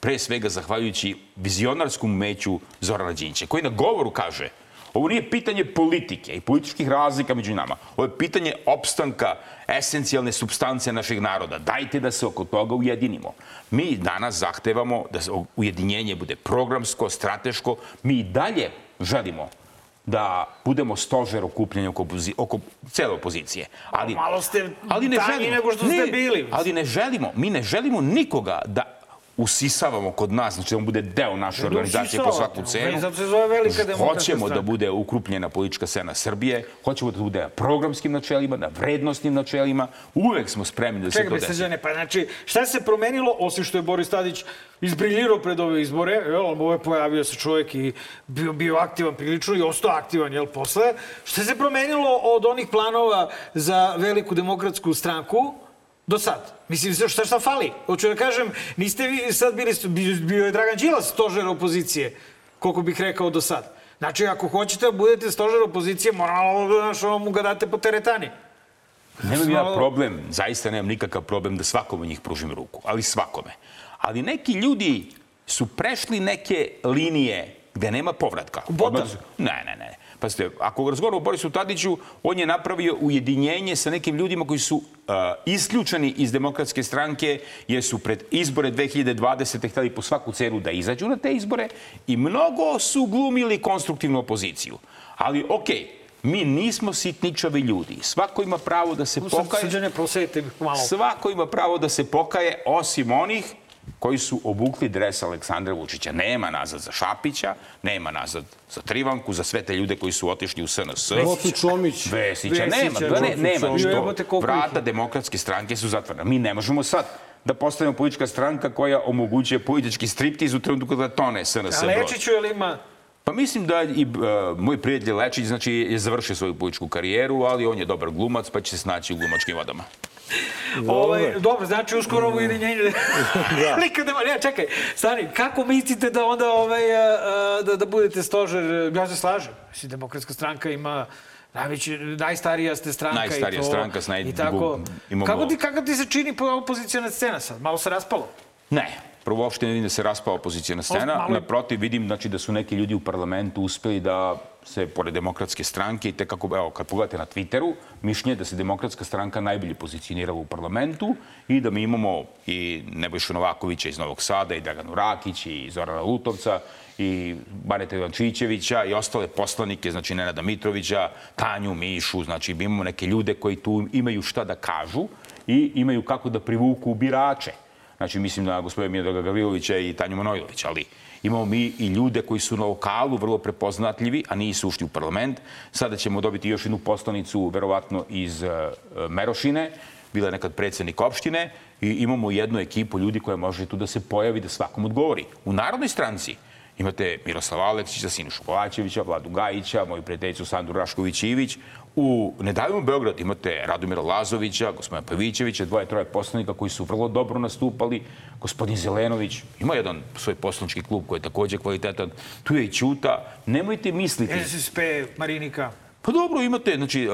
pre svega zahvaljujući vizionarskom umeću Zorana Đinća, koji na govoru kaže Ovo nije pitanje politike i političkih razlika među nama. Ovo je pitanje opstanka esencijalne substance našeg naroda. Dajte da se oko toga ujedinimo. Mi danas zahtevamo da ujedinjenje bude programsko, strateško. Mi i dalje želimo da budemo stožer okupljanja oko, oko cele opozicije. Ali, Malo ste tanji nego što ste bili. Ali ne želimo, mi ne želimo nikoga da usisavamo kod nas, znači da on bude deo naše da organizacije po svaku cenu. zato se zove Velika demokratska Hoćemo da bude ukrupljena politička scena Srbije, hoćemo da bude na programskim načelima, na vrednostnim načelima. Uvek smo spremni da se to desi. Pa znači, šta se promenilo, osim što je Boris Tadić izbriljirao pred ove izbore, jel, ovo je pojavio se čovjek i bio, bio aktivan prilično i ostao aktivan, jel, posle. Šta se promenilo od onih planova za veliku demokratsku stranku Do sad. Mislim, šta šta fali? Hoću da kažem, niste vi sad bili, bio je Dragan Đilas stožer opozicije, koliko bih rekao do sad. Znači, ako hoćete da budete stožer opozicije, moramo da mu ga date po teretani. Nemam ja problem, zaista nemam nikakav problem da svakome njih pružim ruku, ali svakome. Ali neki ljudi su prešli neke linije gde nema povratka. Botan? Ne, ne, ne. Pazite, ako razgovaramo o Borisu Tadiću, on je napravio ujedinjenje sa nekim ljudima koji su uh, isključeni iz demokratske stranke, jer su pred izbore 2020. hteli po svaku cenu da izađu na te izbore i mnogo su glumili konstruktivnu opoziciju. Ali, okej, okay, Mi nismo sitničavi ljudi. Svako ima pravo da se pokaje. Srđane, prosejete malo. Svako ima pravo da se pokaje, osim onih koji su obukli dres Aleksandra Vučića. Nema nazad za Šapića, nema nazad za Trivanku, za sve te ljude koji su otišli u SNS. Vesić, Čomić. Vesića, nema, da ne, nema. Što vrata demokratske stranke su zatvorena. Mi ne možemo sad da postavimo politička stranka koja omogućuje politički striptiz u trenutku kada tone SNS. A Lečiću je li ima Pa mislim da i uh, moj prijatelj Lečić znači, je završio svoju političku karijeru, ali on je dobar glumac, pa će se snaći u glumačkim vodama. Ovaj, dobro, znači uskoro ovo ujedinjenje. da. Nikad nema, ne, čekaj, stani, kako mislite da onda ovaj, da, da budete stožer? Ja se slažem. Mislim, demokratska stranka ima najveći, najstarija ste stranka najstarija i to. stranka s naj... I tako. Imamo... Kako, ti, kako ti se čini opozicijona scena sad? Malo se raspalo? Ne, Prvo, uopšte ne vidim da se raspa opozicijana scena. Malo... Naprotiv, vidim znači, da su neki ljudi u parlamentu uspeli da se, pored demokratske stranke, i te kako, evo, kad pogledate na Twitteru, mišljenje da se demokratska stranka najbolje pozicionirala u parlamentu i da mi imamo i Nebojšu Novakovića iz Novog Sada, i Draganu Rakić, i Zorana Lutovca, i Baneta Ivančićevića i ostale poslanike, znači Nenada Mitrovića, Tanju, Mišu, znači imamo neke ljude koji tu imaju šta da kažu i imaju kako da privuku birače. Znači, mislim na gospodina Miodraga Gavrilovića i Tanju Manojlovića, ali imamo mi i ljude koji su na lokalu vrlo prepoznatljivi, a nisu ušli u parlament. Sada ćemo dobiti još jednu poslanicu, verovatno iz uh, Merošine, bila je nekad predsednik opštine i imamo jednu ekipu ljudi koja može tu da se pojavi, da svakom odgovori. U Narodnoj stranci imate Miroslava Aleksića, Sinušu Kovačevića, Vladu Gajića, moju prijateljicu Sandru Rašković-Ivić, U Nedavimo Beograd imate Radomira Lazovića, gospodina Pavićevića, dvoje, troje poslanika koji su vrlo dobro nastupali. Gospodin Zelenović ima jedan svoj poslanički klub koji je takođe kvalitetan. Tu je i Ćuta. Nemojte misliti... SSP, Marinika. Pa dobro, imate, znači,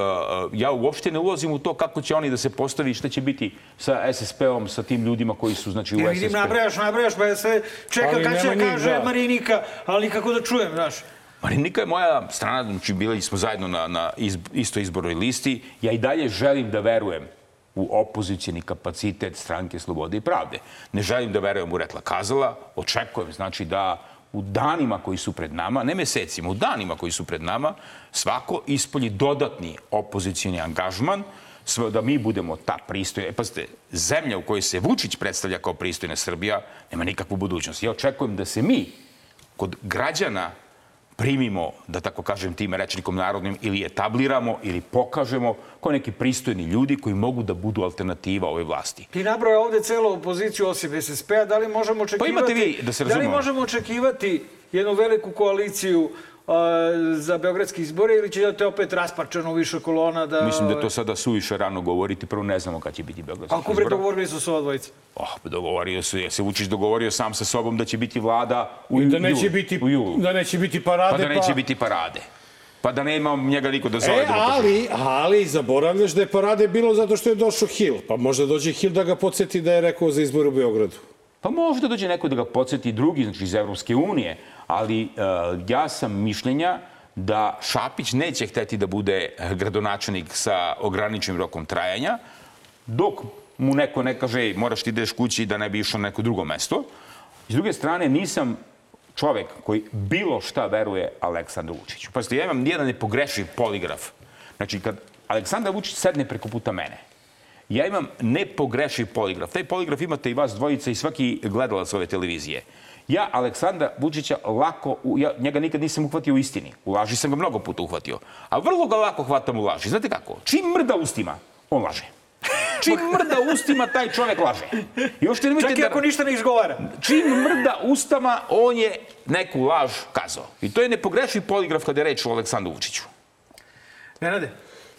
ja uopšte ne ulazim u to kako će oni da se postavi, šta će biti sa SSP-om, sa tim ljudima koji su, znači, u SSP. Ja vidim, nabrajaš, nabrajaš, pa je sve čeka kad će da kaže Marinika, ali nikako da čujem, znaš. Marinika je moja strana, znači bili smo zajedno na, na izb, istoj izbornoj listi. Ja i dalje želim da verujem u opozicijni kapacitet stranke Slobode i Pravde. Ne želim da verujem u Retla Kazala. Očekujem, znači, da u danima koji su pred nama, ne mesecima, u danima koji su pred nama, svako ispolji dodatni opozicijni angažman, sve da mi budemo ta pristojna. E, pazite, zemlja u kojoj se Vučić predstavlja kao pristojna Srbija nema nikakvu budućnost. Ja očekujem da se mi kod građana primimo, da tako kažem, tim rečnikom narodnim ili etabliramo ili pokažemo kao neki pristojni ljudi koji mogu da budu alternativa ovoj vlasti. Ti nabroje ovde celu opoziciju osim SSP-a, da li možemo očekivati... Pa imate vi, da se razumemo. Da li možemo očekivati jednu veliku koaliciju za beogradske izbore ili će da te opet rasparčano više kolona da... Mislim da je to sada suviše rano govoriti. Prvo ne znamo kad će biti beogradski izbore. Kako bre dogovorili su se ova dvojica? Oh, dogovorio su, je se Vučić dogovorio sam sa sobom da će biti vlada u, I da neće jul, biti, u julu. Da neće biti parade. Pa da neće pa... biti parade. Pa da nema njega niko da zove. E, da ali, ali, zaboravljaš da je parade bilo zato što je došao Hill. Pa možda dođe Hill da ga podsjeti da je rekao za izbor u Beogradu. Pa možda dođe neko da ga podsjeti drugi, znači iz Evropske unije, ali uh, ja sam mišljenja da Šapić neće hteti da bude gradonačelnik sa ograničenim rokom trajanja, dok mu neko ne kaže moraš ti ideš kući da ne bi išao na neko drugo mesto. S druge strane, nisam čovek koji bilo šta veruje Aleksandru Vučiću. Pa ja imam nijedan nepogrešiv poligraf. Znači, kad Aleksandar Vučić sedne preko puta mene, ja imam nepogrešiv poligraf. Taj poligraf imate i vas dvojica i svaki gledalac ove televizije. Ja Aleksandra Vučića lako, ja njega nikad nisam uhvatio u istini. U laži sam ga mnogo puta uhvatio. A vrlo ga lako hvatam u laži. Znate kako? Čim mrda ustima, on laže. Čim mrda ustima, taj čovek laže. I uopšte nemojte Čak i ako da... ništa ne izgovara. Čim mrda ustama, on je neku laž kazao. I to je nepogrešiv poligraf kada je reč o Aleksandru Vučiću. Nenade,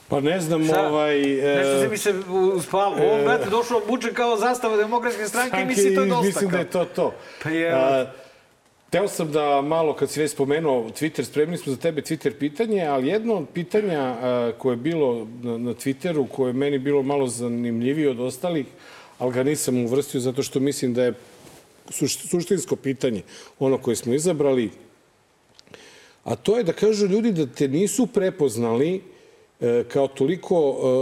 Pa ne znam, Šta? ovaj... Nešto e, se mi se uspalo. Ovo, brate, došlo buče kao zastava demokratske stranke i misli to je dosta. Mislim da je to to. Pa je... A, Teo sam da malo, kad si već spomenuo Twitter, spremni smo za tebe Twitter pitanje, ali jedno od pitanja a, koje je bilo na, na Twitteru, koje je meni bilo malo zanimljivije od ostalih, ali ga nisam uvrstio zato što mislim da je suš- suštinsko pitanje, ono koje smo izabrali, a to je da kažu ljudi da te nisu prepoznali e, kao toliko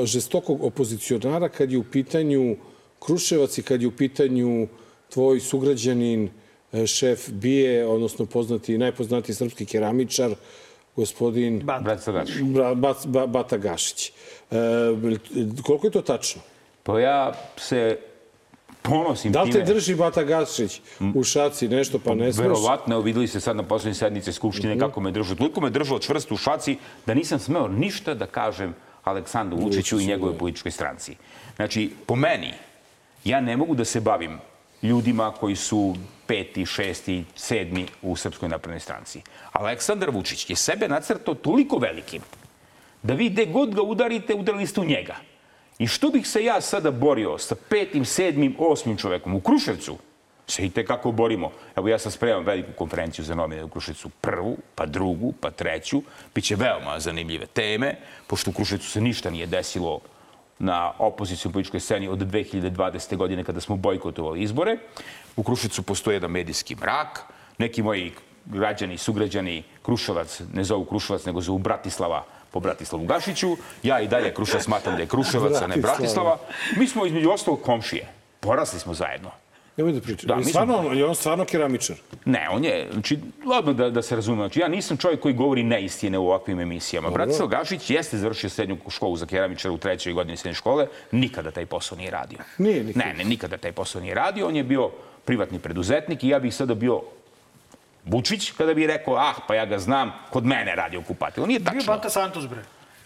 e, žestokog opozicionara kad je u pitanju Kruševac i kad je u pitanju tvoj sugrađanin, e, šef Bije, odnosno poznati, najpoznatiji srpski keramičar, gospodin Brat Gašić. Bra- Bat- Ba- Bata Gašić. E, koliko je to tačno? Pa ja se ponosim Da li te time. drži Bata Gašić u šaci nešto pa ne smeš? Verovatno, evo videli ste sad na poslednjoj sednici Skupštine Mhm. kako me držao. Toliko me držao čvrsto u šaci da nisam smeo ništa da kažem Aleksandru Vučiću i da. političkoj stranci. Znači, po meni, ja ne mogu da se bavim ljudima koji su peti, šesti, sedmi u Srpskoj naprednoj stranci. Aleksandar Vučić je sebe nacrtao toliko velikim da vi gde god ga udarite, udarili ste u njega. I što bih se ja sada borio sa petim, sedmim, osmim čovekom u Kruševcu, se i kako borimo. Evo ja sam spremam veliku konferenciju za novine u Kruševcu. Prvu, pa drugu, pa treću. Biće veoma zanimljive teme, pošto u Kruševcu se ništa nije desilo na opozicijom političkoj sceni od 2020. godine kada smo bojkotovali izbore. U Kruševcu postoji jedan medijski mrak. Neki moji građani, sugrađani Kruševac ne zovu Kruševac, nego zovu Bratislava po Bratislavu Gašiću. Ja i dalje Kruševac smatram da je Kruševac, a ne Bratislava. Mi smo između ostalog komšije. Porasli smo zajedno. Nemoj da pričam. Da, Da, mi smo- stvarno, je on stvarno keramičar? Ne, on je, znači, odmah da, da se razume, znači, ja nisam čovjek koji govori neistine u ovakvim emisijama. Bratislav Gašić jeste završio srednju školu za keramičara u trećoj godini srednje škole, nikada taj posao nije radio. Nije nikada. Ne, ne, nikada taj posao nije radio, on je bio privatni preduzetnik i ja bih sada bio Vučić kada bi rekao, ah, pa ja ga znam, kod mene radi u kupatilu. Nije Bio tačno. Bata Santos, bre.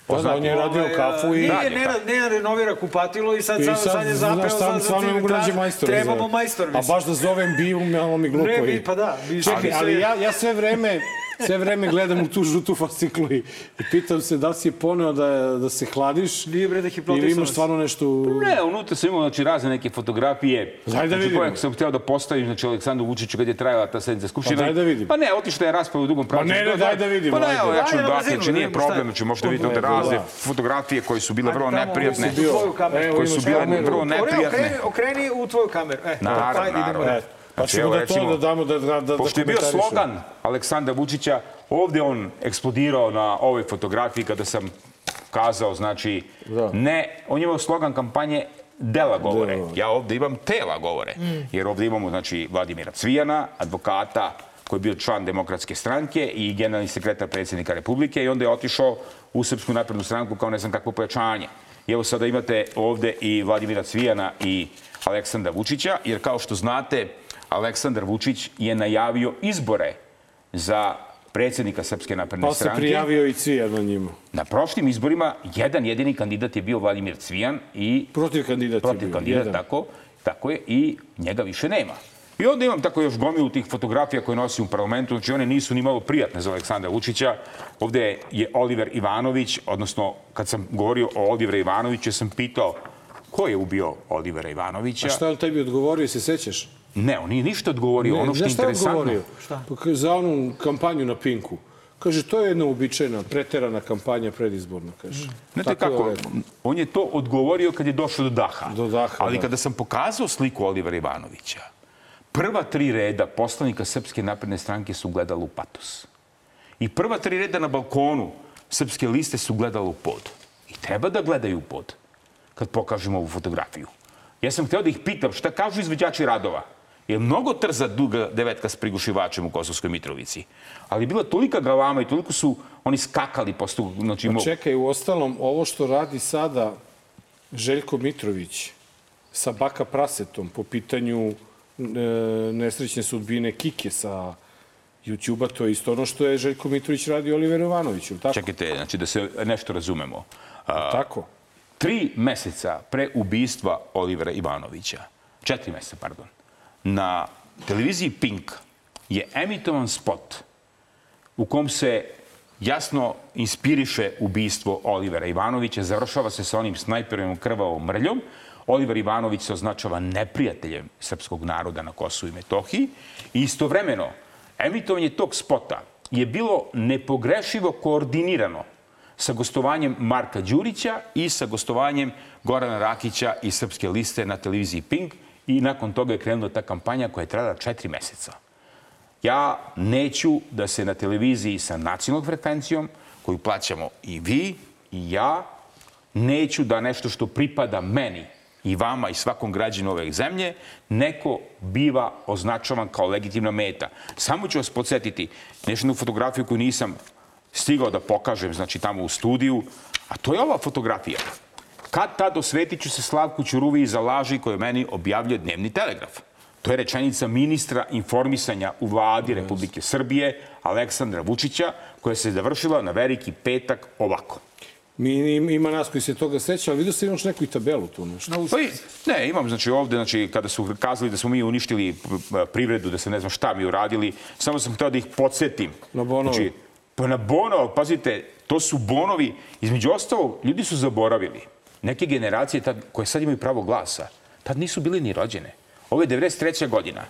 Pa da, on je radio kafu i... Nije, Radi ne, kafu. ne, renovira kupatilo i sad, I sad, sad je zapeo znaš, sam, za stvarno ne mogu nađe majstora. Trebamo majstor, A mislim. baš da zovem Biju, malo mi glupo. Ne, je. bi, pa da, bi- Čekaj, ali ja, ja sve vreme, sve vreme gledam u tu žutu fasciklu i, i pitam se da li si je poneo da, da se hladiš Nije bre da hipnotisao ili imaš vas. stvarno nešto... u- Ne, unutra sam imao znači, razne neke fotografije. Daj da znači, vidimo. koje sam hteo da postavim znači, Aleksandru Vučiću kad je trajala ta sednica Skupštine. Pa daj da vidimo. Pa ne, otišla je rasprava u drugom pravcu. ne, ne, daj da vidimo, Pa ne, evo, ja ću na dati, znači da nije problem, znači možete vidjeti ovde Da, razne da. fotografije koje su bile vrlo neprijatne. Koje su imaš bile vrlo neprijatne. okreni u tvoju kameru. E, Naravno, idemo. naravno. Pa Znači, ćemo evo, da to recimo, da damo da, da, da Pošto je bio slogan Aleksandra Vučića, ovde on eksplodirao na ovoj fotografiji kada sam kazao, znači, Da. ne, on je imao slogan kampanje dela govore. Ja ovde imam tela govore. Jer ovde imamo, znači, Vladimira Cvijana, advokata koji je bio član demokratske stranke i generalni sekretar predsjednika Republike i onda je otišao u Srpsku naprednu stranku kao ne znam kakvo pojačanje. I evo sada imate ovde i Vladimira Cvijana i Aleksandra Vučića, jer kao što znate, Aleksandar Vučić je najavio izbore za predsjednika Srpske napredne Pa se stranke. prijavio i Cvijan na njima. Na prošlim izborima jedan jedini kandidat je bio Vladimir Cvijan i Protiv kandidata je protiv bio, kandidat, jedan. tako, tako je, i njega više nema. I onda imam tako još gomilu tih fotografija koje nosim u parlamentu, znači one nisu ni malo prijatne za Aleksandra Vučića. Ovde je Oliver Ivanović, odnosno kad sam govorio o Oliveru Ivanoviću, sam pitao ko je ubio Olivera Ivanovića. A šta je on tebi odgovorio, se sećaš? Ne, on nije ništa odgovorio. ono što je šta je interesantno... odgovorio? Pa ka- Za onu kampanju na Pinku. Kaže, to je jedna uobičajena, preterana kampanja predizborna, kaže. Znate je kako, rekao. on je to odgovorio kad je došao do daha. Do daha, Ali da. kada sam pokazao sliku Olivera Ivanovića, prva tri reda poslanika Srpske napredne stranke su gledala u patos. I prva tri reda na balkonu Srpske liste su gledala u pod. I treba da gledaju u pod kad pokažemo ovu fotografiju. Ja sam hteo da ih pitam šta kažu izvođači radova. Je mnogo trza duga devetka s prigušivačem u Kosovskoj Mitrovici. Ali je bila tolika galama i toliko su oni skakali posto, znači, Pa mo- čekaj, u ostalom, ovo što radi sada Željko Mitrović sa Baka Prasetom po pitanju e, nesrećne sudbine Kike sa YouTube-a, to je isto ono što je Željko Mitrović radi Oliveru Ivanoviću, tako? Čekajte, znači da se nešto razumemo. A, Tako. tri meseca pre ubistva Olivera Ivanovića, četiri meseca, pardon, na televiziji Pink je emitovan spot u kom se jasno inspiriše ubistvo Olivera Ivanovića. Završava se sa onim snajperom krvavom mrljom. Oliver Ivanović se označava neprijateljem srpskog naroda na Kosovu i Metohiji. I istovremeno, emitovanje tog spota je bilo nepogrešivo koordinirano sa gostovanjem Marka Đurića i sa gostovanjem Gorana Rakića iz Srpske liste na televiziji Pink i nakon toga je krenula ta kampanja koja je trajala četiri meseca. Ja neću da se na televiziji sa nacionalnom frekvencijom, koju plaćamo i vi i ja, neću da nešto što pripada meni i vama i svakom građanu ove zemlje, neko biva označavan kao legitimna meta. Samo ću vas podsjetiti nešto fotografiju koju nisam stigao da pokažem, znači tamo u studiju, a to je ova fotografija. Kad tad osvetit ću se Slavku Ćuruvi za laži koje meni objavljuje Dnevni telegraf. To je rečenica ministra informisanja u vladi Republike Srbije, Aleksandra Vučića, koja se završila na veliki petak ovako. Mi, ima nas koji se toga seća, ali vidio se imaš neku i tabelu tu nešto. Pa i, ne, imam, znači ovde, znači, kada su kazali da smo mi uništili privredu, da se ne znam šta mi uradili, samo sam hteo da ih podsjetim. Na bonovi. Znači, pa na bonovi, pazite, to su bonovi, između ostalog, ljudi su zaboravili. Neke generacije tad, koje sad imaju pravo glasa, tad nisu bili ni rođene. Ovo je 93. godina.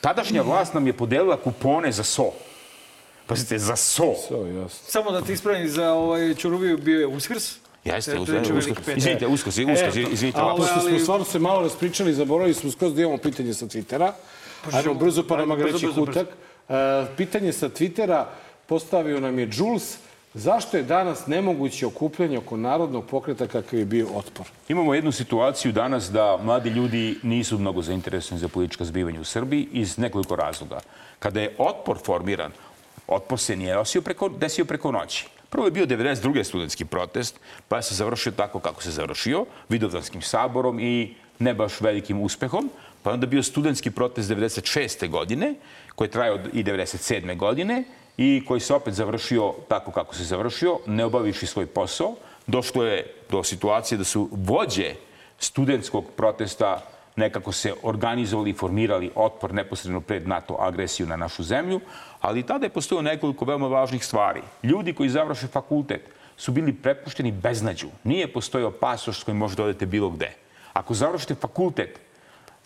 Tadašnja vlast nam je podelila kupone za so. Pazite, za so. So, jasno. Samo da ti ispravim, za ovaj Čuruviju bio je Uskrs. Jeste, uskrs. Izvinite, uskrs, uskrs, izvinite. A, pošto smo stvarno se malo raspričali, zaboravili smo skroz da imamo pitanje sa Twittera. Ajmo brzo pa nam reći kutak. Pitanje sa Twittera postavio nam je Jules. Zašto je danas nemoguće okupljanje oko narodnog pokreta kakav je bio otpor? Imamo jednu situaciju danas da mladi ljudi nisu mnogo zainteresovani za politička zbivanja u Srbiji iz nekoliko razloga. Kada je otpor formiran, otpor se nije preko, desio preko noći. Prvo je bio 92. studentski protest, pa se završio tako kako se završio, Vidovdanskim saborom i ne baš velikim uspehom. Pa onda bio studentski protest 96. godine, koji je trajao i 97. godine i koji se opet završio tako kako se završio, ne obaviši svoj posao. Došlo je do situacije da su vođe studentskog protesta nekako se organizovali i formirali otpor neposredno pred NATO agresiju na našu zemlju, ali tada je postojalo nekoliko veoma važnih stvari. Ljudi koji završe fakultet su bili prepušteni beznađu. Nije postojao pasoš s kojim možete odete bilo gde. Ako završite fakultet,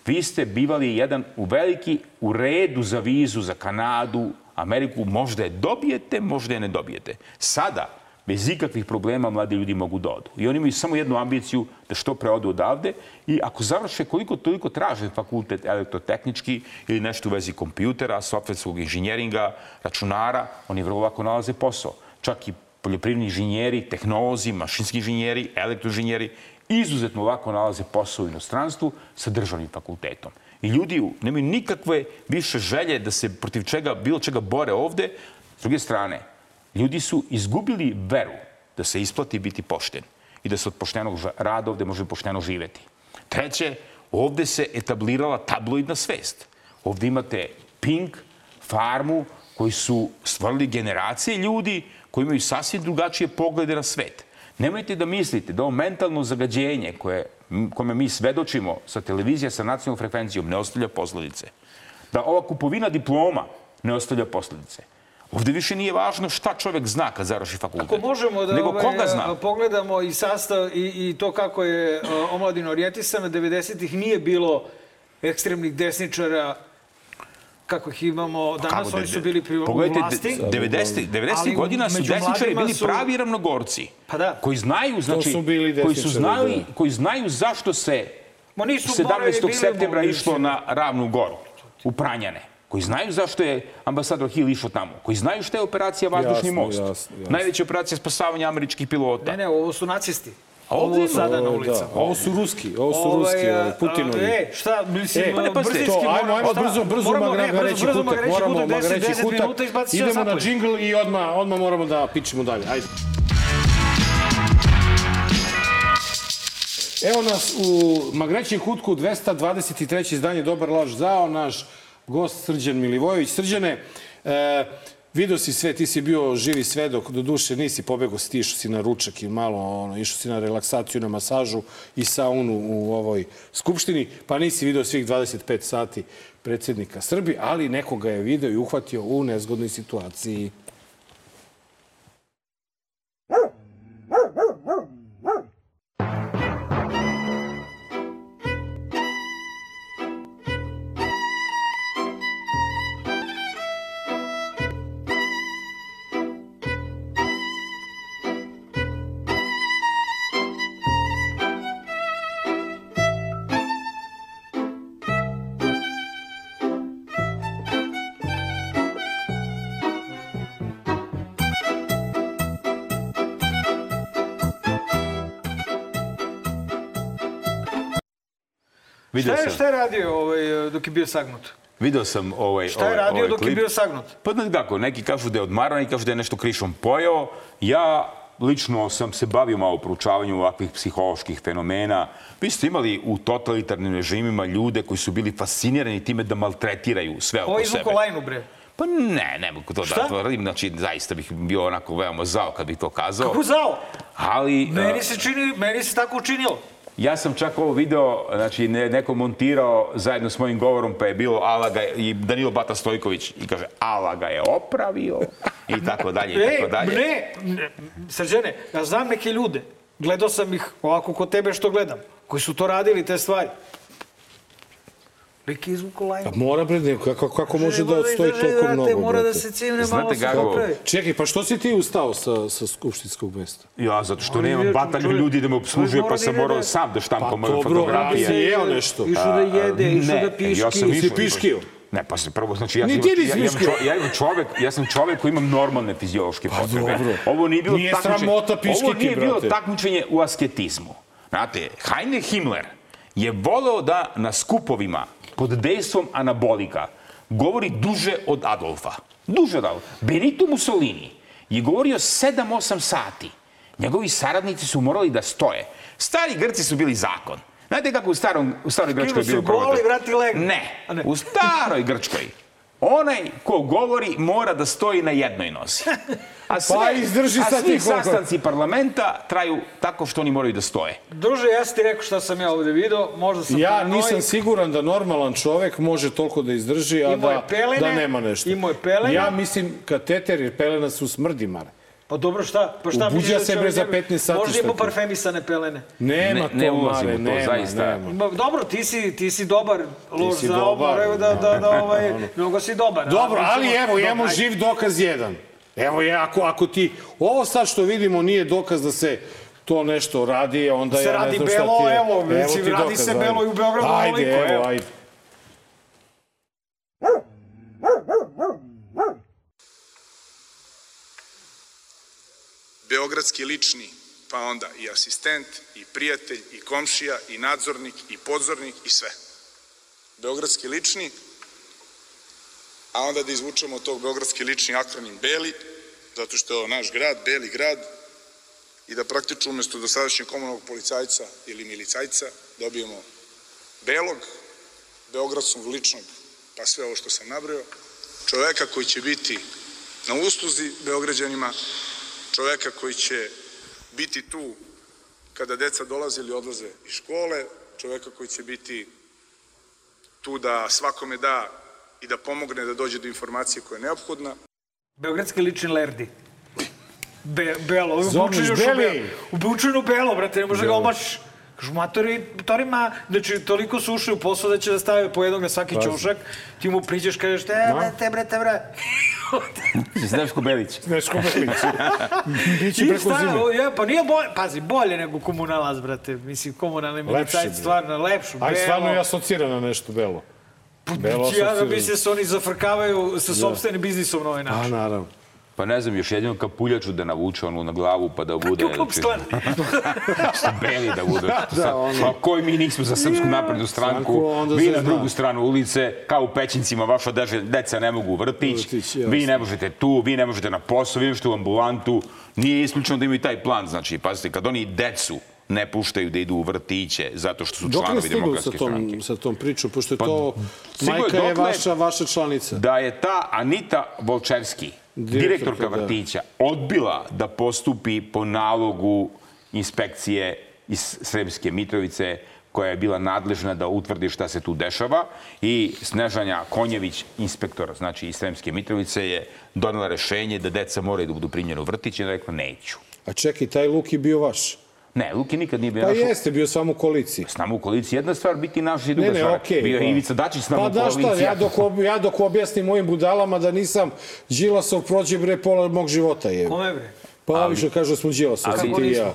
vi ste bivali jedan u veliki u redu za vizu za Kanadu, Ameriku. Možda je dobijete, možda je ne dobijete. Sada, bez ikakvih problema mladi ljudi mogu da odu. I oni imaju samo jednu ambiciju da što pre odu odavde i ako završe koliko toliko traže fakultet elektrotehnički ili nešto u vezi kompjutera, softverskog inženjeringa, računara, oni vrlo lako nalaze posao. Čak i poljoprivredni inženjeri, tehnolozi, mašinski inženjeri, elektroinženjeri izuzetno lako nalaze posao u inostranstvu sa državnim fakultetom. Ljudi nemaju nikakve više želje da se protiv čega, bilo čega bore ovde. S druge strane, ljudi su izgubili veru da se isplati biti pošten i da se od poštenog rada ovde može pošteno živeti. Treće, ovde se etablirala tabloidna svest. Ovde imate Pink, Farmu, koji su stvorili generacije ljudi koji imaju sasvim drugačije poglede na svet. Nemojte da mislite da ovo mentalno zagađenje koje, kome mi svedočimo sa televizija sa nacionalnom frekvencijom ne ostavlja posledice. Da ova kupovina diploma ne ostavlja posledice. Ovde više nije važno šta čovek zna kad završi fakultet. Ako možemo da nego ovaj, koga zna. pogledamo i sastav i, i to kako je omladina orijentisana, 90-ih nije bilo ekstremnih desničara kako ih imamo danas, oni su bili pri Pogledajte, vlasti. 90. 90. godina su desničari bili su... pravi ravnogorci. Pa da. Koji znaju, znači, su bili koji su znali, da. koji znaju zašto se Ma nisu 17. septembra išlo na Ravnu goru, u Pranjane koji znaju zašto je ambasador Hill išao tamo, koji znaju šta je operacija Vazdušni jasno, most. Jasno, jasno. Najveća operacija spasavanja američkih pilota. Ne, ne, ovo su nacisti. A ovde ovo sada na ulicama. Da, ovo su ruski, ovo su ruski, ovaj, Putinovi. E, šta, mislim, e, pa ne, brzinski to, ajmo, ajmo brzo, brzo magareći kutak, moramo magareći kutak, idemo na džingl i odmah, odmah moramo da pičemo dalje. Ajde. Evo nas u Magrećem kutku 223. izdanje Dobar laž zao, naš gost Srđan Milivojević. Srđane, e, Video si sve, ti si bio živi svedok, do duše nisi pobegao, si išao si na ručak i malo, ono, išao si na relaksaciju, na masažu i saunu u ovoj skupštini, pa nisi video svih 25 sati predsjednika Srbi, ali nekoga je video i uhvatio u nezgodnoj situaciji. Video Šta je, sam. šta je radio ovaj, dok je bio sagnut? Video sam ovaj, Šta je ovaj, radio ovaj dok je klip. bio sagnut? Pa znaš kako, neki kažu da je odmarao, neki kažu da je nešto krišom pojeo. Ja lično sam se bavio malo proučavanju ovakvih psiholoških fenomena. Vi ste imali u totalitarnim režimima ljude koji su bili fascinirani time da maltretiraju sve Ovo oko je sebe. izvuko lajnu, bre. Pa ne, ne mogu to Šta? da tvrdim. Znači, zaista bih bio onako veoma zao kad bih to kazao. Kako zao? Ali... Meni uh, se, čini, meni se tako učinilo. Ja sam čak ovo video, znači ne, neko montirao zajedno s mojim govorom, pa je bilo Ala ga je- i Danilo Bata Stojković i kaže Ala ga je opravio i tako dalje i tako dalje. ne, ne, srđene, ja znam neke ljude, gledao sam ih ovako kod tebe što gledam, koji su to radili, te stvari. Lik je izvuko lajnu. Pa mora bre, ne, kako, kako može da da odstoji izdrži, toliko brate, mnogo, mora da se cimne, Znate malo kako? Čekaj, pa što si ti ustao sa, sa skupštinskog mesta? Ja, zato što nemam batalju ljudi da me obslužuje, pa da sam morao da- sam da štampam Pa moje dobro, fotografije. ali si jeo nešto. Išao da jede, išao ne, da piški. Ja sam išao, piškio? Ne, pa se prvo, znači ja sam, ja, ja, čo, ja imam čovek, ja sam čovek koji imam normalne fiziološke potrebe. Pa dobro. Ovo nije bilo Nije takmičenje. Ovo nije bilo takmičenje u asketizmu. Znate, Heine Himmler je voleo da na skupovima pod dejstvom anabolika govori duže od Adolfa. Duže od Adolfa. Benito Mussolini je govorio 7-8 sati. Njegovi saradnici su morali da stoje. Stari Grci su bili zakon. Znate kako u, starom, u staroj Grčkoj je bilo goli, provođeno? vrati legnu. Ne. Ne. U staroj Grčkoj onaj ko govori mora da stoji na jednoj nozi. A sve, Pa izdrži a svi sastanci parlamenta traju tako što oni moraju da stoje. Druže, ja sam ti rekao šta sam ja ovde video, možda sam Ja paranoik. nisam siguran da normalan čovek može toliko da izdrži, a je da, pelene, da nema nešto. imao je pelene. Ja mislim, kateter jer pelena su smrdi, mare. Pa dobro, šta? Pa šta Ubuđa da se, bre, za njemu- 15 sati, Možda ima parfemisane pelene. Nema Ne- to, ne ulazim mare, u to, nema, zaista. nema. Ma, dobro, ti si, ti si dobar, lož si za dobar, ovo, da, da, da, ovaj, mnogo si dobar. Dobro, ali recimo- evo, imamo živ dokaz jedan. Evo je, ako, ako ti... Ovo sad što vidimo nije dokaz da se to nešto radi, onda Se ja ne radi znam šta belo, ti je. evo, mislim, ti radi dokaz, se belo i u Beogradu Ajde, evo, evo. ajde. Beogradski lični, pa onda i asistent, i prijatelj, i komšija, i nadzornik, i podzornik, i sve. Beogradski lični, a onda da izvučemo tog beogradski lični akronim Beli, zato što je naš grad, Beli grad, i da praktično umesto dosadašnjeg komunalnog policajca ili milicajca dobijemo Belog, Beogradskog ličnog, pa sve ovo što sam nabrao, čoveka koji će biti na usluzi Beograđanima, čoveka koji će biti tu kada deca dolaze ili odlaze iz škole, čoveka koji će biti tu da svakome da i da pomogne da dođe do informacije koja je neophodna. Beogradski lični lerdi. Be, belo, bučinu još u Beli. belo. U bučinu belo, brate, ne može ga omaš. Kažu, matori, torima, znači, toliko su ušli u posao da će da stave po jednog na svaki Pazi. čošak. Ti mu priđeš, kažeš, te, brate, brate, brate. Zdravko Belić. Neško Belić. Biće preko zime. ja, pa nije bolje, pazi, bolje nego komunalac, brate. Mislim, komunalni bre. stvarno, lepšu, belo. Aj, stvarno je asocira na nešto belo. Belo Ja da asocira. mislim da se oni zafrkavaju sa sopstvenim biznisom na ovaj A, način. naravno. Pa ne znam, još jedinu kapuljaču da navuče onu na glavu pa da bude... Kako stvarno? Što beli da bude. Da, da, ono. Pa koji mi nismo za srpsku naprednu stranku, vi na drugu stranu ulice, kao u Pećincima, vaša deca ne mogu u vrtić, vi ne možete tu, vi ne možete na posao, vi ne možete u ambulantu. Nije isključeno da imaju taj plan. Znači, pazite, kad oni decu ne puštaju da idu u vrtiće zato što su Dok ne članovi demokratske stranke. tom, sa tom pričom, pošto je Pa, to... je Majka je vaša, vaša članica. da je ta Anita Volčevski, Direktorka, da. vrtića, odbila da postupi po nalogu inspekcije iz Sremske Mitrovice koja je bila nadležna da utvrdi šta se tu dešava i Snežanja Konjević, inspektor, znači iz Sremske Mitrovice, je donela rešenje da deca moraju da budu primljene u vrtić i da rekla neću. A čekaj, taj luk je bio vaš. Ne, Luki nikad nije bio Pa naš. jeste, bio sam u koaliciji. S nama u koaliciji jedna stvar, biti naš i druga Ne, ne, stvar. okej. bio je pa. Ivica Dačić s nama Pa u da koaliciji. šta, ja dok, ob- ja dok objasnim mojim budalama da nisam Đilasov prođe bre pola mog života je. Kome bre? Pa ovi što kažu da smo Đilasov, ali- ti i ja.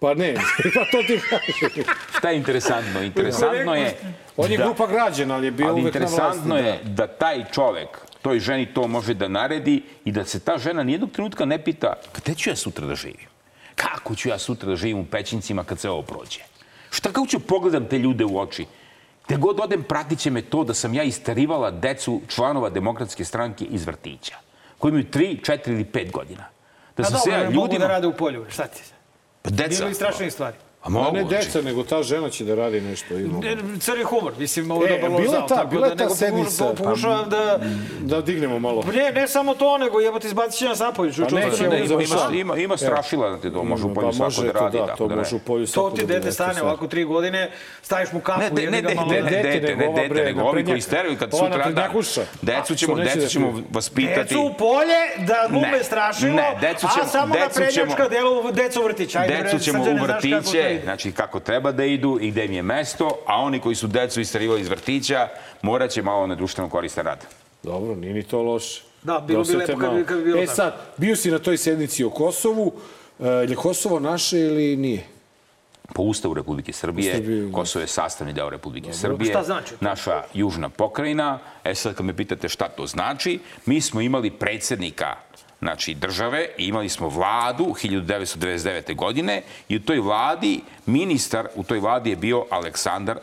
Pa ne, pa to ti kažem. Šta je interesantno? Interesantno je... On je da- grupa građana, ali je bio Ali uvek na vlasti. interesantno je da taj čovek toj ženi to može da naredi i da se ta žena nijednog trenutka ne pita gde ću ja sutra da živim? Kako ću ja sutra da živim u pećincima kad se ovo prođe? Šta kako ću pogledam te ljude u oči? Gde god odem, pratit će me to da sam ja istarivala decu članova demokratske stranke iz vrtića, koji imaju 3, 4 ili 5 godina. Da sam A se ja mogu ljudima... da rade u polju, šta ti? Pa deca. Bilo i strašnih stvari. A mogu, ne znači. deca, nego ta žena će da radi nešto. I mogu. Ne, Crni humor, mislim, ovo je E, dobar loš bila ta- bila je da ta nego sednica, pokuš- Pokušavam da... Da dignemo malo. Ne, ne samo to, nego jebote izbacit će nas napolju. Pa neće, ne, evo, Ima, ima, ima strašila da ti to može u polju Pa svako može, da radi. da, tako to da može ne. u polju To svako ti da dete bude, stane eto sad. ovako tri godine, staviš mu kapu, Ne, ne, ga de, malo... ne, da- ne, dete, dete, nego ne, dete, nego ovi koji steraju kad sutra naprednjakuša. Decu ćemo, decu da ćemo vaspitati. Decu u polje, da glume Ne, strašilo, ne, decu ćemo- a samo decu na prednjačka ćemo- delo deca u vrtić. Decu ćemo u to vrtiće, ide. znači kako treba da idu i gde im je mesto, a oni koji su decu istarivali iz vrtića, morat će malo na društveno koristan rad. Dobro, nije ni to loše. Da, bilo bi lepo kad bi- kad bi bilo E tako. sad, bio si na toj sednici o Kosovu. E, je Kosovo naše ili nije? Po Ustavu Republike Srbije, Srbije, Kosovo je sastavni deo Republike Srbije. Šta znači? Naša južna pokrajina. E sad kad me pitate šta to znači, mi smo imali predsednika znači države i imali smo vladu 1999. godine i u toj vladi ministar u toj vladi je bio Aleksandar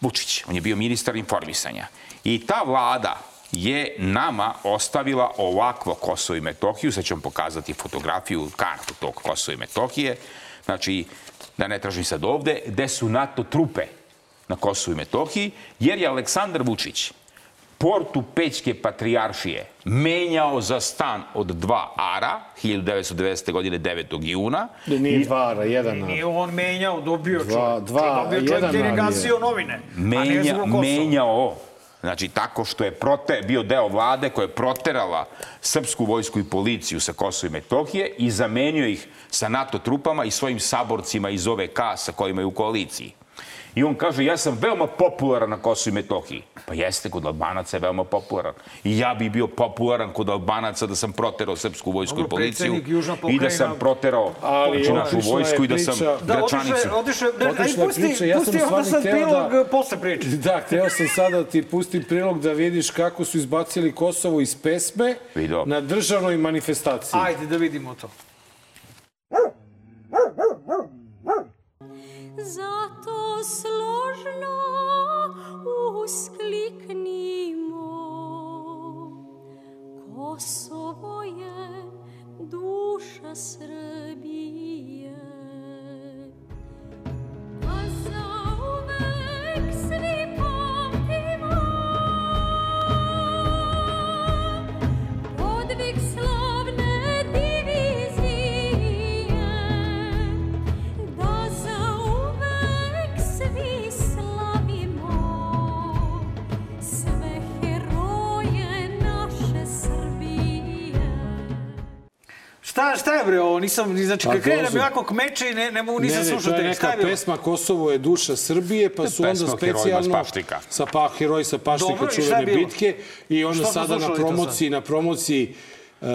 Vučić. On je bio ministar informisanja. I ta vlada je nama ostavila ovakvo Kosovo i Metohiju. Sad ću vam pokazati fotografiju, kartu tog Kosova i Metohije. Znači, da ne tražim sad ovde, gde su NATO trupe na Kosovu i Metohiji, jer je Aleksandar Vučić portu Pećke patrijaršije menjao za stan od dva ara 1990. godine 9. juna. Nije dva ara, jedan ar. Nije on menjao, dobio Dva- čovjek. dva- dobio čovjek jedan je. gasio novine. a ne menja, menjao Znači, tako što je prote, bio deo vlade koja je proterala srpsku vojsku i policiju sa Kosova i Metohije i zamenio ih sa NATO trupama i svojim saborcima iz OVK sa kojima je u koaliciji. I on kaže, ja sam veoma popularan na Kosovu i Metohiji. Pa jeste, kod Albanaca je veoma popularan. I ja bi bio popularan kod Albanaca da sam proterao srpsku vojsku Dobro, i policiju. I da sam proterao Ali znači, našu vojsku i da sam Da, gračanicu. je, otišao je, Otišla je pusti, priča, ja sam pusti onda stvarno sad hteo prilog da- posle priče. Da, hteo sam sada da ti pustim prilog da vidiš kako su izbacili Kosovo iz pesme Video. na državnoj manifestaciji. Ajde da vidimo to. Zato složno uskliknimo. Kosovo je duša Srbije. A Šta, šta je bre ovo? Nisam, znači, Pa, kad krene da mi ovako kmeče i ne, ne mogu nisam ne, ne, slušao to je neka pesma Kosovo je duša Srbije, pa su onda specijalno sa pa, heroji sa Dobro, je čuvene bitke i onda sada na promociji, na promociji e,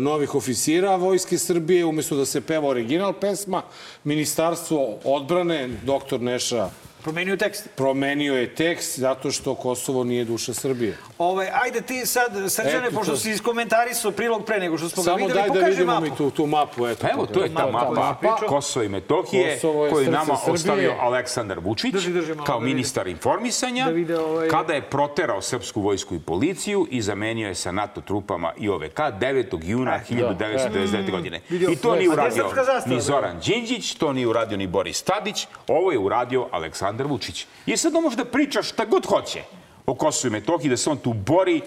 novih oficira Vojske Srbije, umjesto da se peva original pesma, Ministarstvo odbrane, doktor Neša Promenio tekst. promenio je tekst zato što Kosovo nije duša Srbije. Ovaj, ajde ti sad, Srđane, Eto, pošto to- si iskomentarisao prilog pre nego što smo ga Samo videli, daj da pokaži vidimo mapu. mi tu, tu mapu. Eto, Pa evo, to je ta pogledaj. mapa Kosova i Metohije Kosovo koju nama Srbije. ostavio Aleksandar Vučić Drži, drži malo kao da ministar informisanja Da vide ovaj- kada je proterao srpsku vojsku i policiju i zamenio je sa NATO trupama i OVK 9. juna 1999. godine. Vidio I to nije uradio ni? Zoran Đinđić, to nije uradio ni Boris Tadić, ovo je uradio Aleksandar Vučić. I sad on može da priča šta god hoće o Kosovu i Metohiji, da se on tu bori.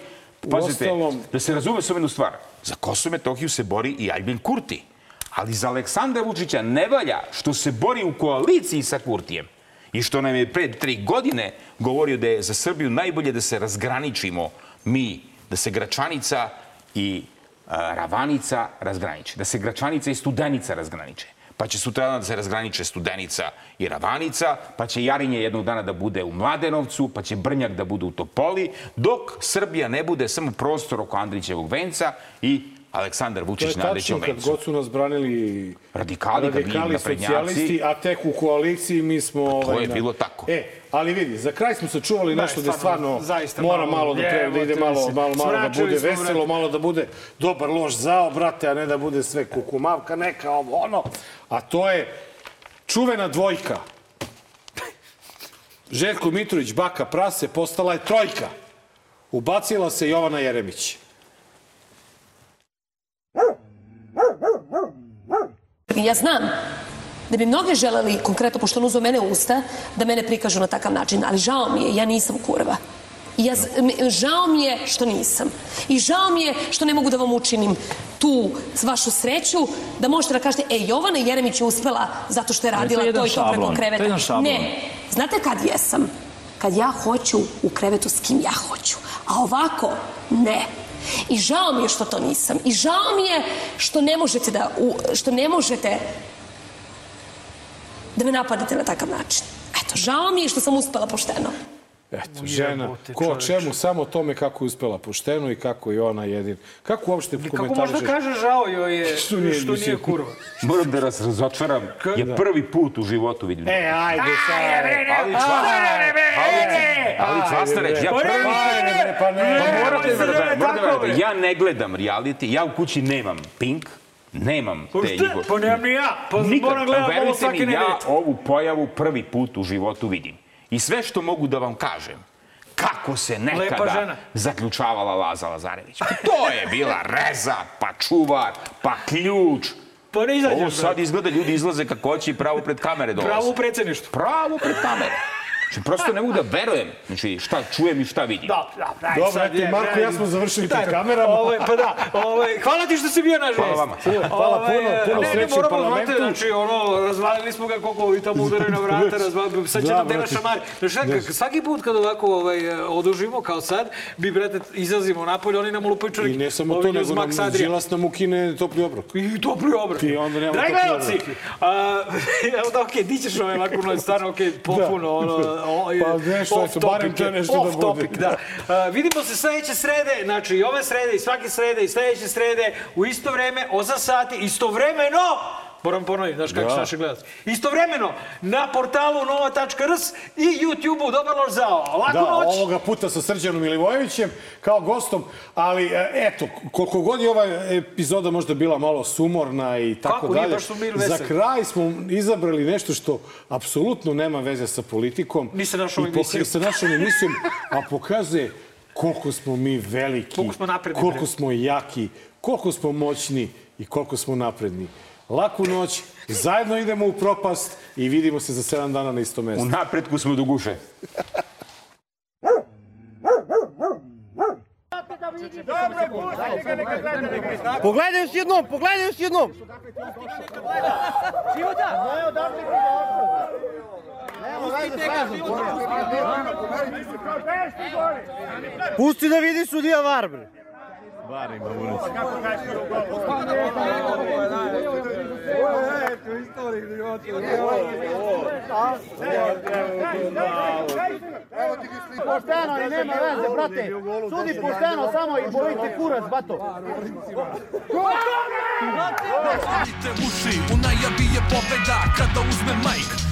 Pazite, Uostalom- da se razume samo jednu stvar. Za Kosovo i Metohiju se bori i Albin Kurti. Ali za Aleksandra Vučića ne valja što se bori u koaliciji sa Kurtijem. I što nam je pre tri godine govorio da je za Srbiju najbolje da se razgraničimo mi, da se Gračanica i Ravanica razgraniče, da se Gračanica i Studenica razgraniče. Pa će sutradan da se razgraniče Studenica i Ravanica, pa će Jarinje jednog dana da bude u Mladenovcu, pa će Brnjak da bude u Topoli, dok Srbija ne bude samo prostor oko Andrićevog venca i Aleksandar To je Vučić na tačno, Andrićevom kad vencu. god su nas branili Radikali, kad radikali socijalisti, a tek u koaliciji mi smo... ovaj, je na- bilo tako. E, ali vidi, za kraj smo sačuvali Da, nešto da stvarno, stvarno mora malo, malo da, treba, da ide malo, malo, malo da bude veselo, malo da bude dobar loš zao, brate, a ne da bude sve kukumavka, neka ovo, ono. A to je čuvena dvojka. Željko Mitrović, baka prase, postala je trojka. Ubacila se Jovana Jeremić. Ja znam da bi mnogi želeli, konkretno, pošto on uzeo mene usta, da mene prikažu na takav način, ali žao mi je, ja nisam kurva. I Ja, žao mi je što nisam. I žao mi je što ne mogu da vam učinim tu vašu sreću, da možete da kažete, e, Jovana Jeremić je uspela zato što je to radila jedan to i to preko kreveta. to je jedan šablon. Ne, znate kad jesam? Kad ja hoću u krevetu s kim ja hoću. A ovako, ne. I žao mi je što to nisam. I žao mi je što ne možete da, što ne možete da me napadate na takav način. Eto, žao mi je što sam uspela pošteno. Eto, žena, ko o čemu, samo tome kako je uspela pošteno i kako je ona jedin. Kako uopšte Kako komentarišeš? možda kaže žao joj je Što što nije, nije, mislim. kurva? Moram da vas razočaram, je prvi put u životu vidim. E, ajde sad. Ali Ali Čvastarić, ja Pa prvi... pa ne. Pa morate da morate da verujete. Ja ne gledam reality, ja u kući nemam Pink, nemam te šta? njihove... Pa nemam ni ja. Pa Nikad. moram gledam ovo svake mi, ja nedelje. ovu pojavu prvi put u životu vidim. I sve što mogu da vam kažem, kako se nekada zaključavala Laza Lazarević. Pa to je bila reza, pa čuvar, pa ključ. Pa ne izađeš, Ovo sad izgleda, ljudi izlaze kako hoće i pravo pred kamere dolaze. Pravo u predsjedništvu. Pravo pred kamere. Znači, prosto ne mogu da verujem. Znači, šta čujem i šta vidim. Da, da, Dobro, sad eto, Marko i ja smo završili pred kamerama. Ovaj, pa da, ovaj, hvala ti što si bio naš Hvala vama. Hvala puno, puno ne, ne, sreće u parlamentu. Znači, ono, razvalili smo ga koliko ovi tamo udaraju na vrata, razvalili, sad će Da, nam dela šamari. Znači, svaki put kad ovako ovaj, odužimo, kao sad, mi, brate, izlazimo napolje, oni nam lupaju čovjek. I ne samo to, nego nam. Đilas nam ukine topli obrok. I topli obrok. I onda nema Dragi topli gledalci, obrok. a, evo da, okej, di ćeš ovaj noć, stvarno, okej, popuno, ono, o, Pa nešto, off eto, barem to nešto da off bude. topic, da. A, vidimo se sledeće srede, znači i ove srede, i svake srede, i sledeće srede, u isto vreme, 8 sati, istovremeno, moram ponoviti, znaš kako Da. su naši gledalci, istovremeno, na portalu nova.rs i YouTube-u Dobar loš zao. Laku Da, noć! ovoga puta sa Srđanom Milivojevićem kao gostom, ali e, eto, koliko god je ova epizoda možda bila malo sumorna i tako Kako, dalje, za kraj smo izabrali nešto što apsolutno nema veze sa politikom. Ni sa našom emisijom. Sa našom emisijom, a pokazuje koliko smo mi veliki, Koliko smo napredni, koliko smo jaki, koliko smo moćni i koliko smo napredni. Laku noć, zajedno idemo u propast i vidimo se za 7 dana na istom mestu. U napretku smo do guše. Pogledaj još jednom, pogledaj još jednom. Pusti da vidi sudija VAR, bre. VAR ima ulicu. Pošteno i nema veze, brate. Sudi pošteno samo i bolite kurac, bato. Zapalite uši, u najavi je pobeda Kada uzme majk,